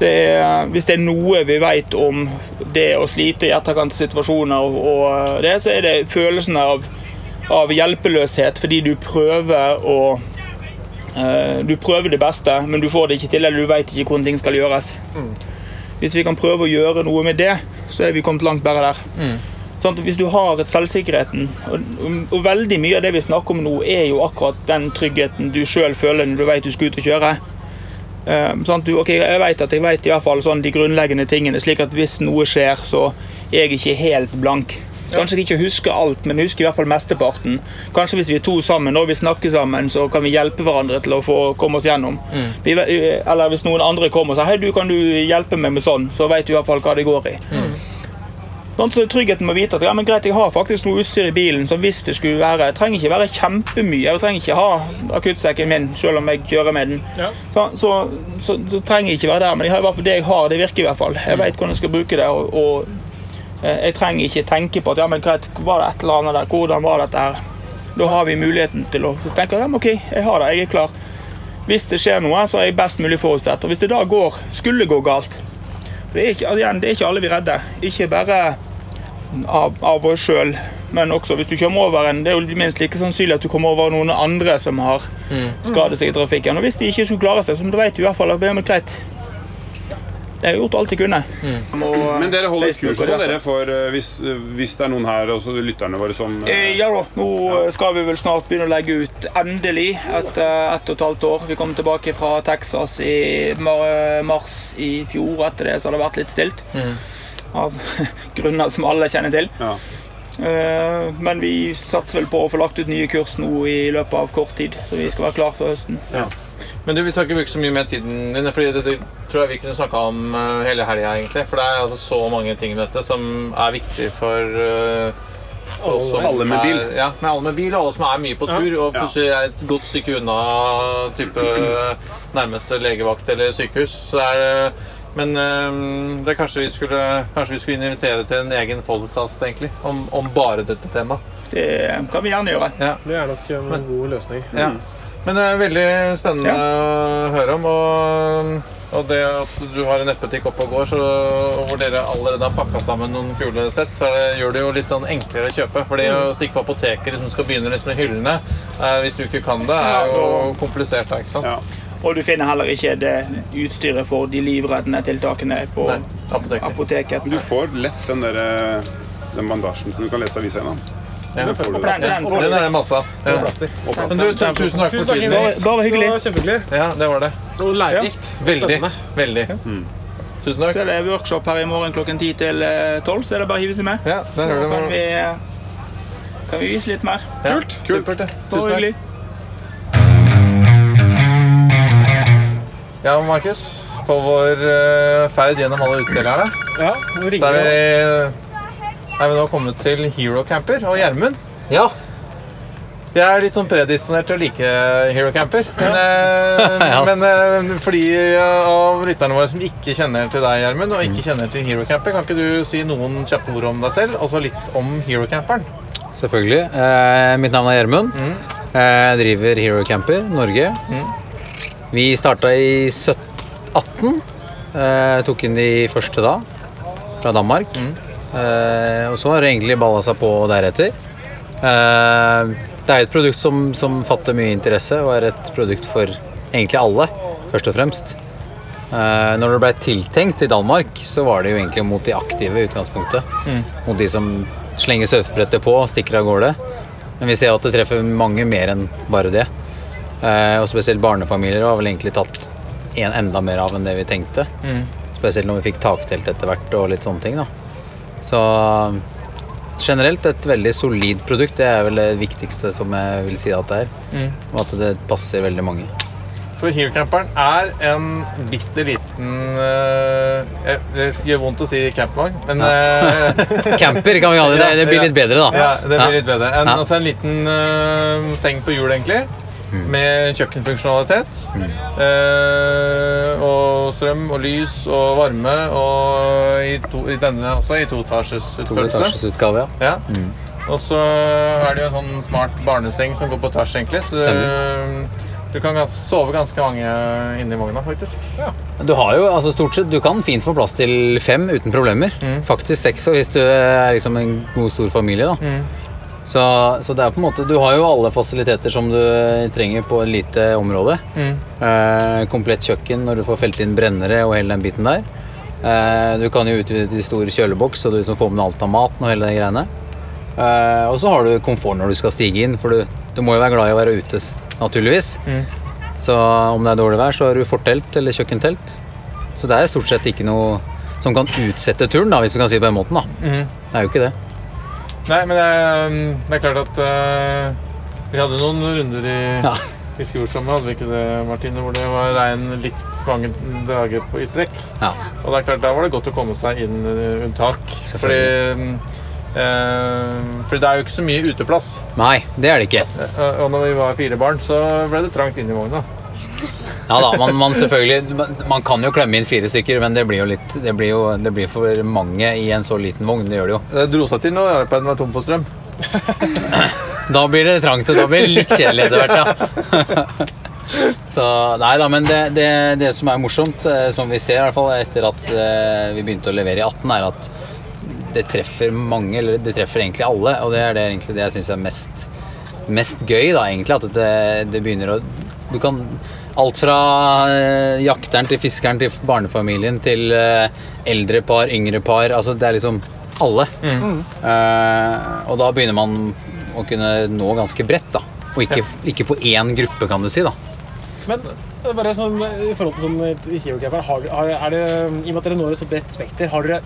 Det er, hvis det er noe vi vet om det å slite i etterkant av situasjoner, og, og det, så er det følelsen av, av hjelpeløshet fordi du prøver å eh, Du prøver det beste, men du får det ikke til, eller du vet ikke hvordan ting skal gjøres. Hvis vi kan prøve å gjøre noe med det, så er vi kommet langt bedre der. Sant? Hvis du har selvsikkerheten og, og veldig mye av det vi snakker om nå, er jo akkurat den tryggheten du sjøl føler når du vet du skal ut og kjøre. Um, sant? Du, okay, jeg vet at jeg veit i hvert fall sånn de grunnleggende tingene, slik at hvis noe skjer, så er jeg ikke helt blank. Kanskje jeg ikke husker alt, men husker i hvert fall mesteparten. Kanskje hvis vi er to sammen og vi snakker sammen, så kan vi hjelpe hverandre til å få komme oss gjennom. Vi, eller hvis noen andre kommer og sier hei, du kan du hjelpe meg med sånn, så vet du i hvert fall hva det går i. Sånn, så tryggheten med å vite at ja, men greit, jeg har faktisk noe utstyr i bilen som hvis det skulle være Jeg trenger ikke være kjempemye. Jeg trenger ikke ha akuttsekken min selv om jeg kjører med den. Ja. Så, så, så, så trenger jeg ikke være der, men jeg har i hvert fall det jeg har, det virker i hvert fall. Jeg vet hvordan jeg skal bruke det, og, og eh, jeg trenger ikke tenke på at ja, men greit, var det et eller annet der, hvordan var dette her? Da har vi muligheten til å tenke ja, men ok, jeg har det, jeg er klar. Hvis det skjer noe, så er jeg best mulig forutsett. Og hvis det da går, skulle gå galt for det er, ikke, igjen, det er ikke alle vi redder. Ikke bare av, av oss sjøl, men også hvis du kommer over en Det er jo minst like sannsynlig at du kommer over noen andre som har skadet seg i trafikken. Og hvis de ikke skulle klare seg, så vet du i hvert fall at det er greit. Jeg har gjort alt jeg kunne. Men dere holder Facebook kurs og og dere for eh, hvis, eh, hvis det er noen her, også lytterne våre, som Eh, eh, Ja da, nå skal vi vel snart begynne å legge ut endelig etter ett og et halvt år. Vi kom tilbake fra Texas i mars i fjor. Etter det så har det vært litt stilt. Av grunner som alle kjenner til. Ja. Men vi satser vel på å få lagt ut nye kurs nå i løpet av kort tid, så vi skal være klar for høsten. Men du, vi skal ikke bruke så mye mer tiden din, fordi dette tror jeg vi kunne snakka om eh, hele helga, egentlig. For det er altså så mange ting med dette som er viktig for eh, for oss som Alle med bil. Er, ja, med alle med bil, og alle som er mye på tur, og plutselig er et godt stykke unna type nærmeste legevakt eller sykehus. Så er det Men øh, det er kanskje vi skulle Kanskje vi skulle invitere til en egen podcast egentlig om, om bare dette temaet. Det kan vi gjerne gjøre. Ja. Det er nok en god løsning. Ja. Men det er veldig spennende å høre om. Og, og det at du har en nettbutikk oppe og går, så, og hvor dere allerede har pakka sammen noen kule sett, så er det, gjør det jo litt sånn enklere å kjøpe. For det å stikke på apoteket liksom skal begynne liksom med hyllene, eh, hvis du ikke kan det, er jo komplisert. ikke sant? Og du finner heller ikke det utstyret for de livreddende tiltakene på apoteket. Du får lett den, der, eh, den bandasjen som du kan lese avisa gjennom. Den får du. Er det masse av. Men du, tusen takk for tiden. Det var hyggelig. Ja, det var det. Og lærerikt. Veldig. Veldig. Tusen takk. Så er det workshop her i morgen klokken 10 til eh, 12, så er det bare å hive seg med. Ja, der så kan vi, eh, kan vi vise litt mer. Ja, Supert, det. Tusen takk. Ja, Markus. På vår eh, ferd gjennom alle utstillerne Ja, så er vi, er vi nå kommet til Hero Camper og Gjermund. Ja. Jeg er litt sånn predisponert til å like Hero Camper. Men, eh, Ja. men eh, for de av lytterne våre som ikke kjenner til deg, Gjermund, og ikke kjenner til Hero Camper, kan ikke du si noen kjappe ord om deg selv, og så litt om Hero Camperen? Selvfølgelig. Eh, mitt navn er Gjermund. Mm. Jeg driver Hero Camper Norge. Vi starta i 1718. Eh, tok inn de første da, fra Danmark. Mm. Eh, og så har det egentlig balla seg på deretter. Eh, det er et produkt som, som fatter mye interesse, og er et produkt for egentlig alle, først og fremst. Eh, når det ble tiltenkt i Danmark, så var det jo egentlig mot de aktive i utgangspunktet. Mm. Mot de som slenger surfebrettet på og stikker av gårde. Men vi ser at det treffer mange mer enn bare det. Og spesielt barnefamilier har vel egentlig tatt en enda mer av enn det vi tenkte. Mm. Spesielt når vi fikk taktelt etter hvert og litt sånne ting. da. Så generelt et veldig solid produkt. Det er vel det viktigste som jeg vil si at det er. Mm. Og at det passer veldig mange. For Hero Camperen er en bitte liten uh, Det gjør vondt å si campvogn, men eh, Camper kan vi kalle det. Det blir litt bedre, da. Ja, det blir Ja. litt bedre. En, Ja. Altså en liten uh, seng på hjul, egentlig. Mm. Med kjøkkenfunksjonalitet. Eh, og strøm og lys og varme. Og i, to, i denne også i toetasjesutførelse. To ja. ja. Og så er det jo en sånn smart barneseng som går på tvers, egentlig. Så Stemmer. du kan gans sove ganske mange inni vogna, faktisk. Ja. Du har jo, altså stort sett, du kan fint få plass til fem uten problemer. Mm. Faktisk seks hvis du er liksom en god, stor familie. da. Mm. Så, så det er på en måte, du har jo alle fasiliteter som du trenger på et lite område. Mm. Eh, komplett kjøkken når du får felt inn brennere og hele den biten der. Eh, du kan jo utvide til stor kjøleboks, så du liksom får med alt av maten og hele de greiene. Eh, og så har du komfort når du skal stige inn, for du, du må jo være glad i å være ute, naturligvis. Mm. Så om det er dårlig vær, så har du fortelt eller kjøkkentelt. Så det er stort sett ikke noe som kan utsette turen, da, hvis du kan si det på den måten. da. Mm. Det er jo ikke det. Nei, men det er, det er klart at uh, vi hadde noen runder i, i fjor sommer, hadde vi ikke det, Martine? Hvor det var regn litt mange dager på, i strekk. Ja. Og det er klart, da var det godt å komme seg inn unntak. Fordi, Uh, for det er jo ikke så mye uteplass. Nei, det er det ikke. Uh, Og når vi var fire barn, så ble det trangt inni vogna. Ja da, man, man selvfølgelig man, kan jo klemme inn fire stykker, men det blir jo litt Det blir jo det blir for mange i en så liten vogn. Det gjør det jo. Det dro seg til når iPaden var tom for strøm. Da blir det trangt, og da blir det litt kjedelig etter hvert, ja. Så nei da, men det, det, det som er morsomt, eh, som vi ser i hvert fall etter at eh, vi begynte å levere i 18, er at det treffer mange, eller det treffer egentlig alle, og det er det, egentlig det jeg syns er mest, mest gøy, da, egentlig. At det, det begynner å Du kan Alt fra eh, jakteren til fiskeren til barnefamilien til eh, eldre par, yngre par. Altså det er liksom alle. Mm. Uh, og da begynner man å kunne nå ganske bredt, da. Og ikke, ikke på én gruppe, kan du si, da. Men bare sånn, i forhold til sånn eh, har, har, er det, i og med at dere når et så bredt spekter, har dere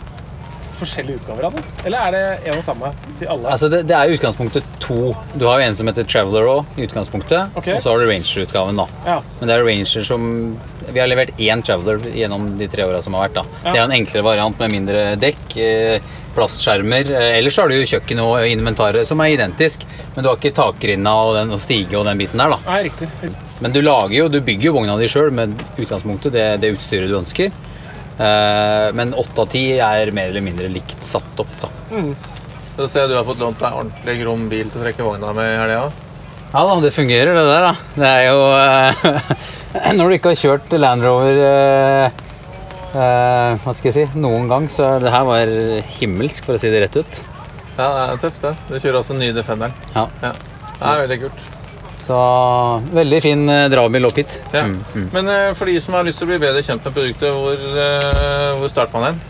forskjellige utgaver av det? Eller er det en og samme til alle? Altså det, det er i utgangspunktet to. Du har jo en som heter Traveler òg, utgangspunktet. Ok. Og så har du Ranger-utgaven, da. Ja. Men det er Ranger som Vi har levert én Traveler gjennom de tre åra som har vært. da. Ja. Det er en enklere variant med mindre dekk, eh, plastskjermer. Eh, ellers har du jo kjøkken og inventaret som er identisk, men du har ikke takrinna og, den, og stige og den biten der, da. Nei, riktig. Men du lager jo, du bygger jo vogna di sjøl med utgangspunktet, det, det utstyret du ønsker. Eh, men åtte av ti er mer eller mindre likt satt opp. da. Så ser jeg du har fått lånt deg ordentlig grom bil til å trekke vogna med i helga. Ja da, det fungerer det der, da. Det er jo eh, Når du ikke har kjørt Land Rover eh, eh, hva skal jeg si, noen gang, så det her var himmelsk, for å si det rett ut. Ja, det er tøft, det. Du kjører også den nye Defenderen. Ja. Det er veldig kult. Så veldig fin dragbil drabil opp hit. Ja. Mm, mm. Men eh, for de som har lyst til å bli bedre kjent med produktet, hvor, eh, hvor starter man hen?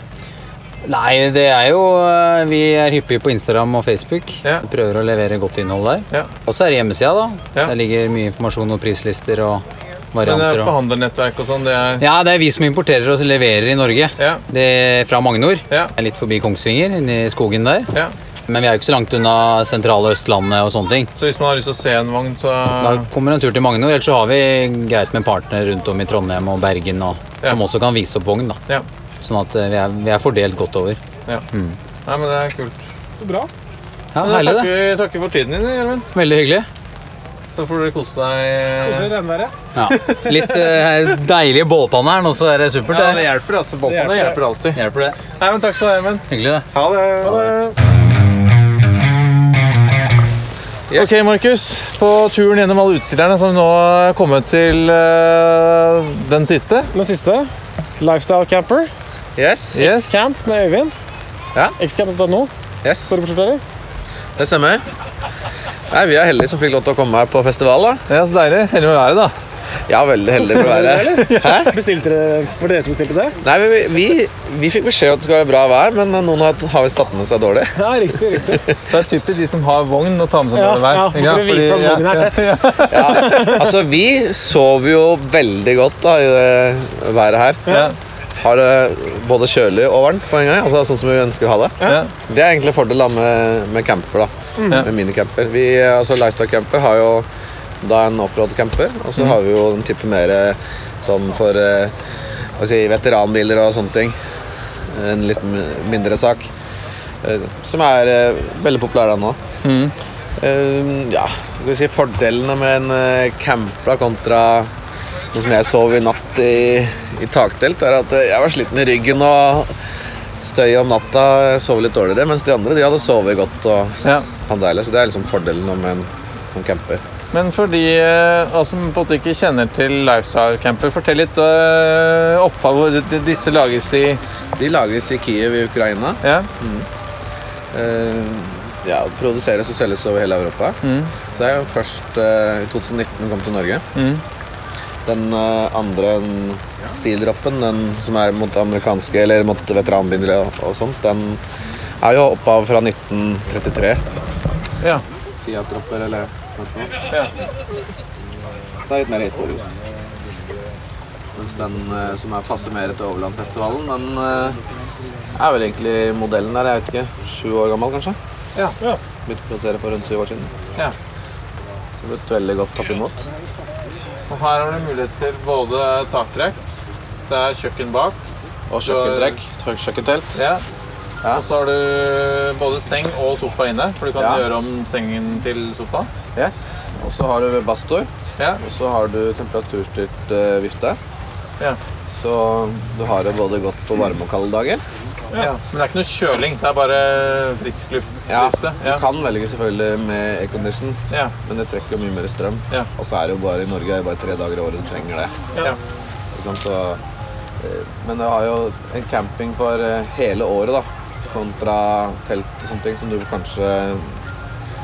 Nei, det er jo eh, Vi er hyppige på Instagram og Facebook. Vi prøver å levere godt innhold der. Og så er det hjemmesida, da. Der ligger mye informasjon og prislister og varianter. Men det er forhandlernettverk og sånn, det er Ja, det er vi som importerer og leverer i Norge. Det er fra Magnor. Det er litt forbi Kongsvinger, inni skogen der. Men vi er jo ikke så langt unna sentrale Østlandet og sånne ting. Så hvis man har lyst til å se en vogn, så Da kommer en tur til Magnor, ellers så har vi greit med partnere rundt om i Trondheim og Bergen og, som også kan vise opp vogn. da. Ja. Sånn at eh, vi er, vi er fordelt godt over. Ja. Mm. Nei, men det er kult. Så bra. Ja, Men herlig det. takker, takker for tiden din, Gjermund. Veldig hyggelig. Så får dere kose deg. Kose dere regnværet. Ja. Litt eh, deilige bålpanne her nå, så er det supert. Ja, det hjelper, altså. Bålpanne hjelper. hjelper alltid. Hjelper det. Nei, men takk skal du ha, Gjermund. Hyggelig, det. Ha det. Ok, Markus. På turen gjennom alle utstillerne så har vi nå kommet til uh, den siste. Den siste. Lifestyle Camper. Yes. yes. X-Camp med Øyvind. Ja. X-Camp.no. Yes. Forbudssorterer. Det stemmer. Nei, Vi er heldige som fikk lov til å komme her på festival. da. Ja, Så deilig. Heldig med været, da. Ja, veldig heldig for å være her. Bestilte dere, var det dere som bestilte det? Nei, vi, vi, vi fikk beskjed om at det skal være bra vær, men noen har, har satt med seg dårlig. Ja, riktig, riktig. Det er typisk de som har vogn og tar med seg dårlig vær. ja, ja, for å vise at Fordi- vognen er ja, tett. ja, altså, vi sover jo veldig godt da, i det været her. Ja. Har det både kjølig og varmt på en gang, altså sånn som vi ønsker å ha det. Ja. Det er egentlig fordel med, med camper, da. Mm. med minicamper. Vi, altså Lifestyle camper har jo da en offroad camper, og så Mm. har vi jo en type mer eh, sånn for eh, si, veteranbiler og sånne ting. En litt mindre sak. eh, Som er veldig populær da nå. Mm. Ja, skal vi si fordelene med en camper kontra sånn som jeg sov i natt i, i taktelt, er at jeg var sliten i ryggen og støy om natta. Jeg sov litt dårligere, mens de andre de hadde sovet godt og Ja. Så det er liksom fordelen med en sånn camper. Men for de eh, altså, som på en måte ikke kjenner til lifestyle camper, fortell litt uh, opphav. Disse lages i De lages i Kiev i Ukraina. Ja. Mm. Eh, ja, produseres og selges over hele Europa. Mm. Så det er jo først eh, i 2019 den kom til Norge. Mm. Den eh, andre den stildroppen, den som er mot amerikanske eller mot veteranbiler og, og sånt, den er jo opphav fra 1933. Ja. Tiat-dropper eller noe. Ja. Så det er litt mer historisk. Mens den eh, som er passer mer til Overlandfestivalen, den eh, er vel egentlig modellen der, jeg vet ikke, sju år gammel kanskje? Ja. ja. Begynte å produsere for rundt syv år siden. Ja. Så blitt veldig godt tatt imot. Og her har du mulighet til både taktrekk, det er kjøkken bak Og kjøkkentrekk, kjøkkentelt. Ja. Og så har du både seng og sofa inne, for du kan Ja. gjøre om sengen til sofa. Yes. Og så har du bastor. Ja. Og så har du temperaturstyrt uh, vifte. Ja. Så du har det både godt på varme og kalde dager. Ja. Men det er ikke noe kjøling, det er bare frisk luft. Ja. Du kan velge selvfølgelig med aircondition, Ja. men det trekker mye mer strøm. Ja. Og så er det jo bare i Norge er bare tre dager i året du trenger det. Ja. Eh, men du har jo en camping for eh, hele året, da. Kontra telt og sånne ting som du kanskje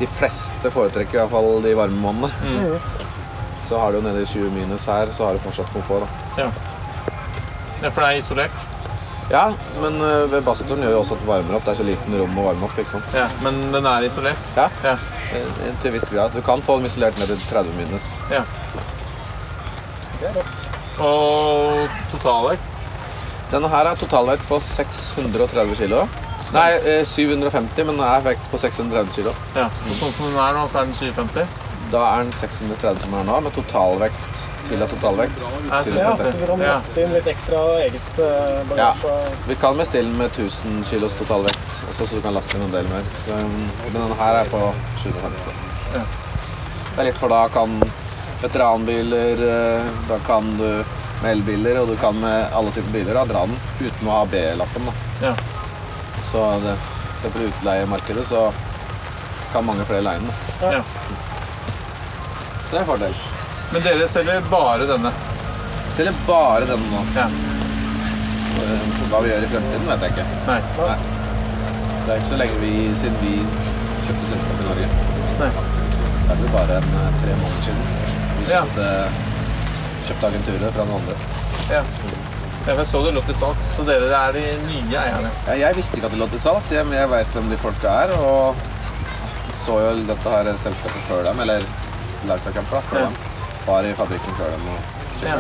De fleste foretrekker i hvert fall de varme månedene. Mm. Så har du jo nede i 20 minus her, så har du fortsatt komfort. da. Ja. ja, for det er isolert. Ja, men eh, ved badstuen gjør jo også at det varmer opp. Det er så liten rom å varme opp. ikke sant? Ja, Men den er isolert? Ja, Ja. til til viss grad. Du kan få den isolert ned til 30 minus. ja. Det er rått. Og totalvekt? Denne her er totalvekt på 630 kilo. Nei, eh, 750, men den er vekt på 630 kilo. Ja. Sånn som den er nå, så er den 750? Da er den 630 som er nå, med totalvekt til av totalvekt. Ja, så Ja, 750. så vi kan laste inn litt ekstra eget bagasje. Ja, vi kan bestille den med 1000 kilos totalvekt, også så du kan laste inn en del mer. Um, men denne her er på 750. Ja. Det er litt for da kan veteranbiler, eh, da kan du med elbiler, og du kan med alle typer biler da, dra den uten å ha B-lappen. da. Ja. Så det, se på utleiemarkedet så kan mange flere leie den. Ja. Så det er en fordel. Men dere selger bare denne? Selger bare denne nå. Ja. Eh, Hva vi gjør i fremtiden, vet jeg ikke. Nei. Det er ikke så lenge vi, siden vi kjøpte selskap i Norge. Nei. Det er vel bare en, eh, tre måneder siden. Vi Ja. kjøpte, kjøpte agenturet fra noen andre. Ja. For Jeg så det lå til salgs, så dere er de nye eierne. Ja, jeg visste ikke at det lå til salgs, men jeg vet hvem de folka er. Og så jo dette her selskapet før dem, eller Lifestyle Camper, da, før Ja. dem. Var i fabrikken før dem. Og Ja.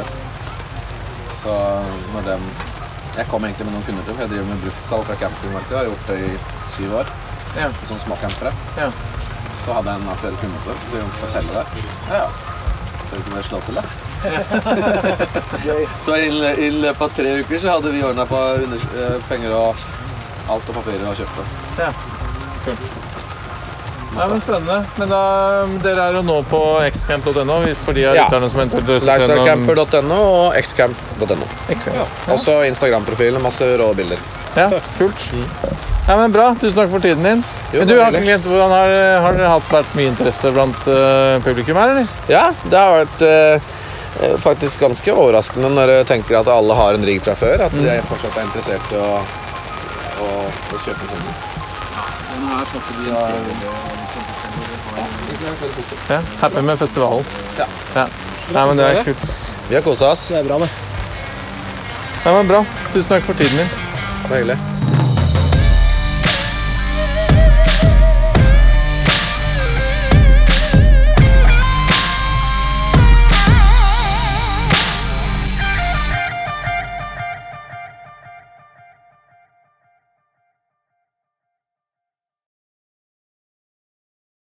Så når dem Jeg kom egentlig med noen kunder til, for jeg driver med bruktsalg fra campingmarkedet. Har gjort det i syv år. Ja. Sånne små campere. Ja. Så hadde jeg en aktuell kunde det, så jeg skal selge det. Ja, ja. Skal vi ikke bare slå til det? så i løpet av tre uker så hadde vi ordna på eh, penger og alt og papirer og kjøpte. Ja. Kult. Nei, men Spennende. Men da, Dere er jo nå på xcamp.no for de av Ja. lytterne som noen- Lifestylecamper.no og xcamp.no. Ja. Også Instagram-profil masse rå bilder. Ja, kult. Ja, men Bra. Tusen takk for tiden din. Jo, men du har glemt hvordan har, har dere hatt vært mye interesse blant uh, publikum her, eller? Ja, det har vært eh, faktisk ganske overraskende når du tenker at alle har en rigg fra før. At de fortsatt er interessert i å, å, å kjøpe en sånn. Ja, Happy med festivalen. Ja. ja. Nei, men det er kult. Vi har kosa oss. Det er bra, det. Nei, men Bra. Tusen takk for tiden din. Det var hyggelig.